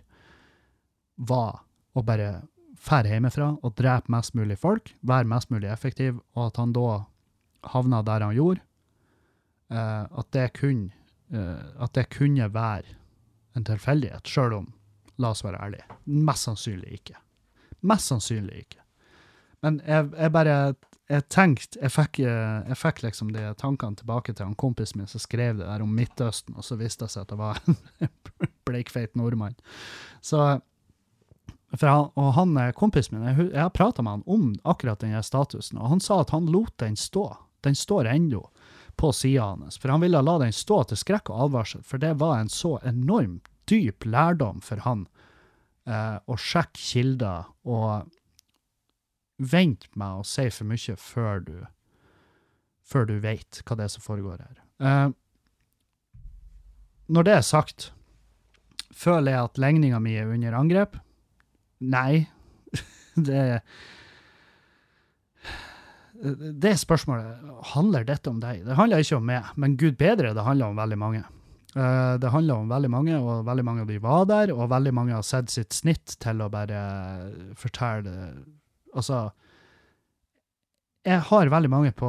var å bare fære hjemmefra og drepe mest mulig folk, være mest mulig effektiv, og at han da havna der han gjorde, eh, at, det kunne, eh, at det kunne være en tilfeldighet, sjøl om, la oss være ærlige, mest sannsynlig ikke. Mest sannsynlig ikke. Men jeg, jeg bare jeg tenkte, jeg fikk, jeg fikk liksom de tankene tilbake til han kompisen min som skrev det der om Midtøsten, og så viste det seg at det var en bleikfeit nordmann. Så, for han, og han er kompisen min, jeg, har prata med han om akkurat den statusen, og han sa at han lot den stå. Den står ennå på sida hans, for han ville la den stå til skrekk og advarsel, for det var en så enormt dyp lærdom for han eh, å sjekke kilder og vent med å si for mye før du før du vet hva det er som foregår her. Eh, når det er sagt, føler jeg at legninga mi er under angrep? Nei. Det det spørsmålet. Handler dette om deg? Det handler ikke om meg, men gud bedre, det handler om veldig mange. Eh, det handler om veldig mange, og veldig mange av de var der, og veldig mange har sett sitt snitt til å bare fortelle Altså, jeg har veldig mange på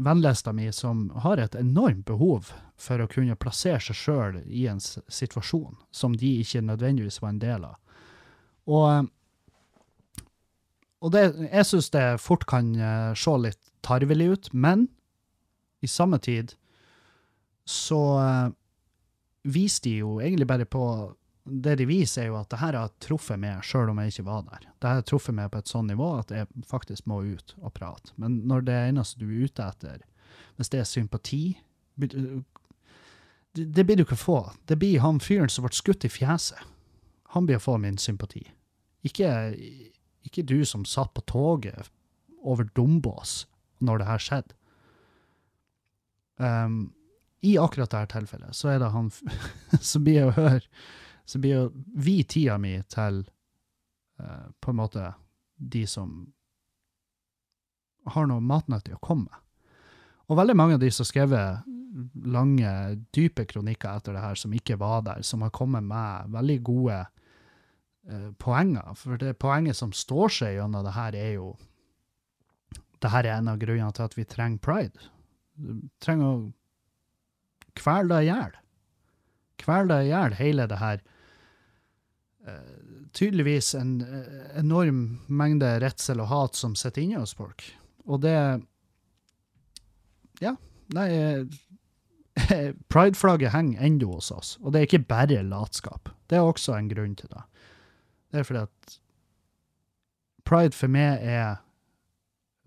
vennlista mi som har et enormt behov for å kunne plassere seg sjøl i en situasjon som de ikke nødvendigvis var en del av. Og og det, jeg syns det fort kan eh, se litt tarvelig ut, men i samme tid så uh, viser de jo egentlig bare på Det de viser, er jo at det her har truffet meg, sjøl om jeg ikke var der. Det har truffet meg på et sånn nivå at jeg faktisk må ut og prate. Men når det eneste du er ute etter, hvis det er sympati det, det blir du ikke få. Det blir han fyren som ble skutt i fjeset. Han blir å få min sympati. Ikke ikke du som satt på toget over Dombås når det her skjedde. Um, I akkurat dette tilfellet så er det han som blir å høre Så blir å vi tida mi til uh, på en måte de som har noe matnyttig å komme med. Og veldig mange av de som har skrevet lange, dype kronikker etter det her, som ikke var der, som har kommet med veldig gode eh, poenger. For det poenget som står seg gjennom det her, er jo Det her er en av grunnene til at vi trenger pride. Du trenger å kvele deg i hjel. Kvele deg i hjel, hele det her eh, Tydeligvis en eh, enorm mengde redsel og hat som sitter inne hos folk. Og det Ja, nei Pride-flagget henger ennå hos oss, og det er ikke bare latskap. Det er også en grunn til det. Det er fordi at pride for meg er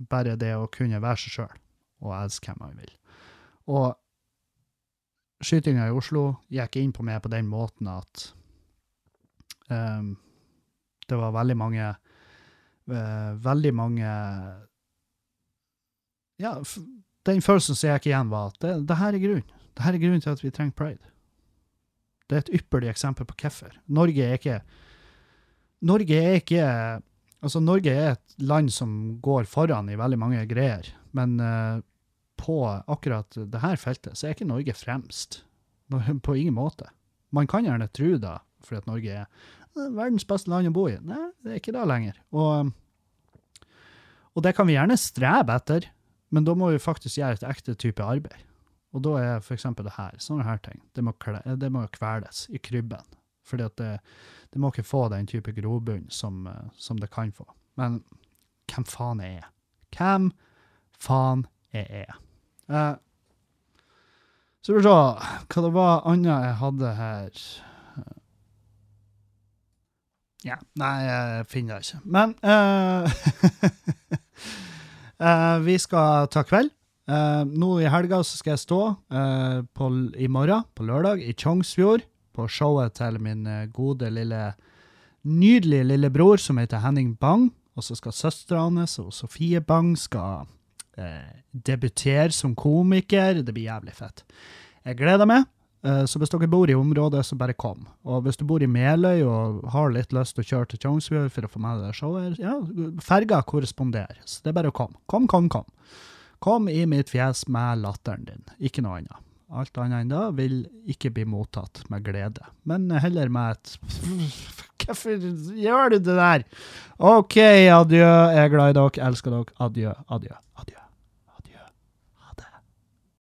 bare det å kunne være seg sjøl og elske hvem man vil. Og skytinga i Oslo gikk inn på meg på den måten at um, det var veldig mange uh, Veldig mange Ja, den følelsen som gikk igjen, var at det, det her er grunnen. Det her er grunnen til at vi trenger pride. Det er et ypperlig eksempel på hvorfor. Norge er ikke Norge er ikke Altså, Norge er et land som går foran i veldig mange greier, men uh, på akkurat det her feltet så er ikke Norge fremst. På ingen måte. Man kan gjerne tro det, fordi at Norge er eh, verdens beste land å bo i. Nei, det er ikke det lenger. Og, og det kan vi gjerne strebe etter, men da må vi faktisk gjøre et ekte type arbeid. Og da er eksempel det her, sånne her ting, det må, det må kveles i krybben. Fordi at det, det må ikke få den type grobunn som, eh, som det kan få. Men hvem faen er jeg? Hvem faen er jeg? Eh, så vi se hva det var annet jeg hadde her. Ja, nei, jeg finner det ikke. Men eh, eh, vi skal ta kveld. Eh, nå i helga så skal jeg stå eh, på, i morgen, på lørdag, i Tjongsfjord, på showet til min eh, gode lille nydelige lillebror som heter Henning Bang. Og så skal søstera hans og Sofie Bang skal eh, debutere som komiker. Det blir jævlig fett. Jeg gleder meg. Eh, Så hvis dere bor i området, så bare kom. Og hvis du bor i Meløy og har litt lyst til å kjøre til Tjongsfjord for å få med deg showet, ja, ferga korresponderer. Så det er bare å komme. Kom, kom, kom. Kom i mitt fjes med latteren din, ikke noe annet. Alt annet enn det vil ikke bli mottatt med glede, men heller med et Hvorfor gjør du det der? OK, adjø. Jeg er glad i dere, elsker dere. Adjø, adjø, adjø.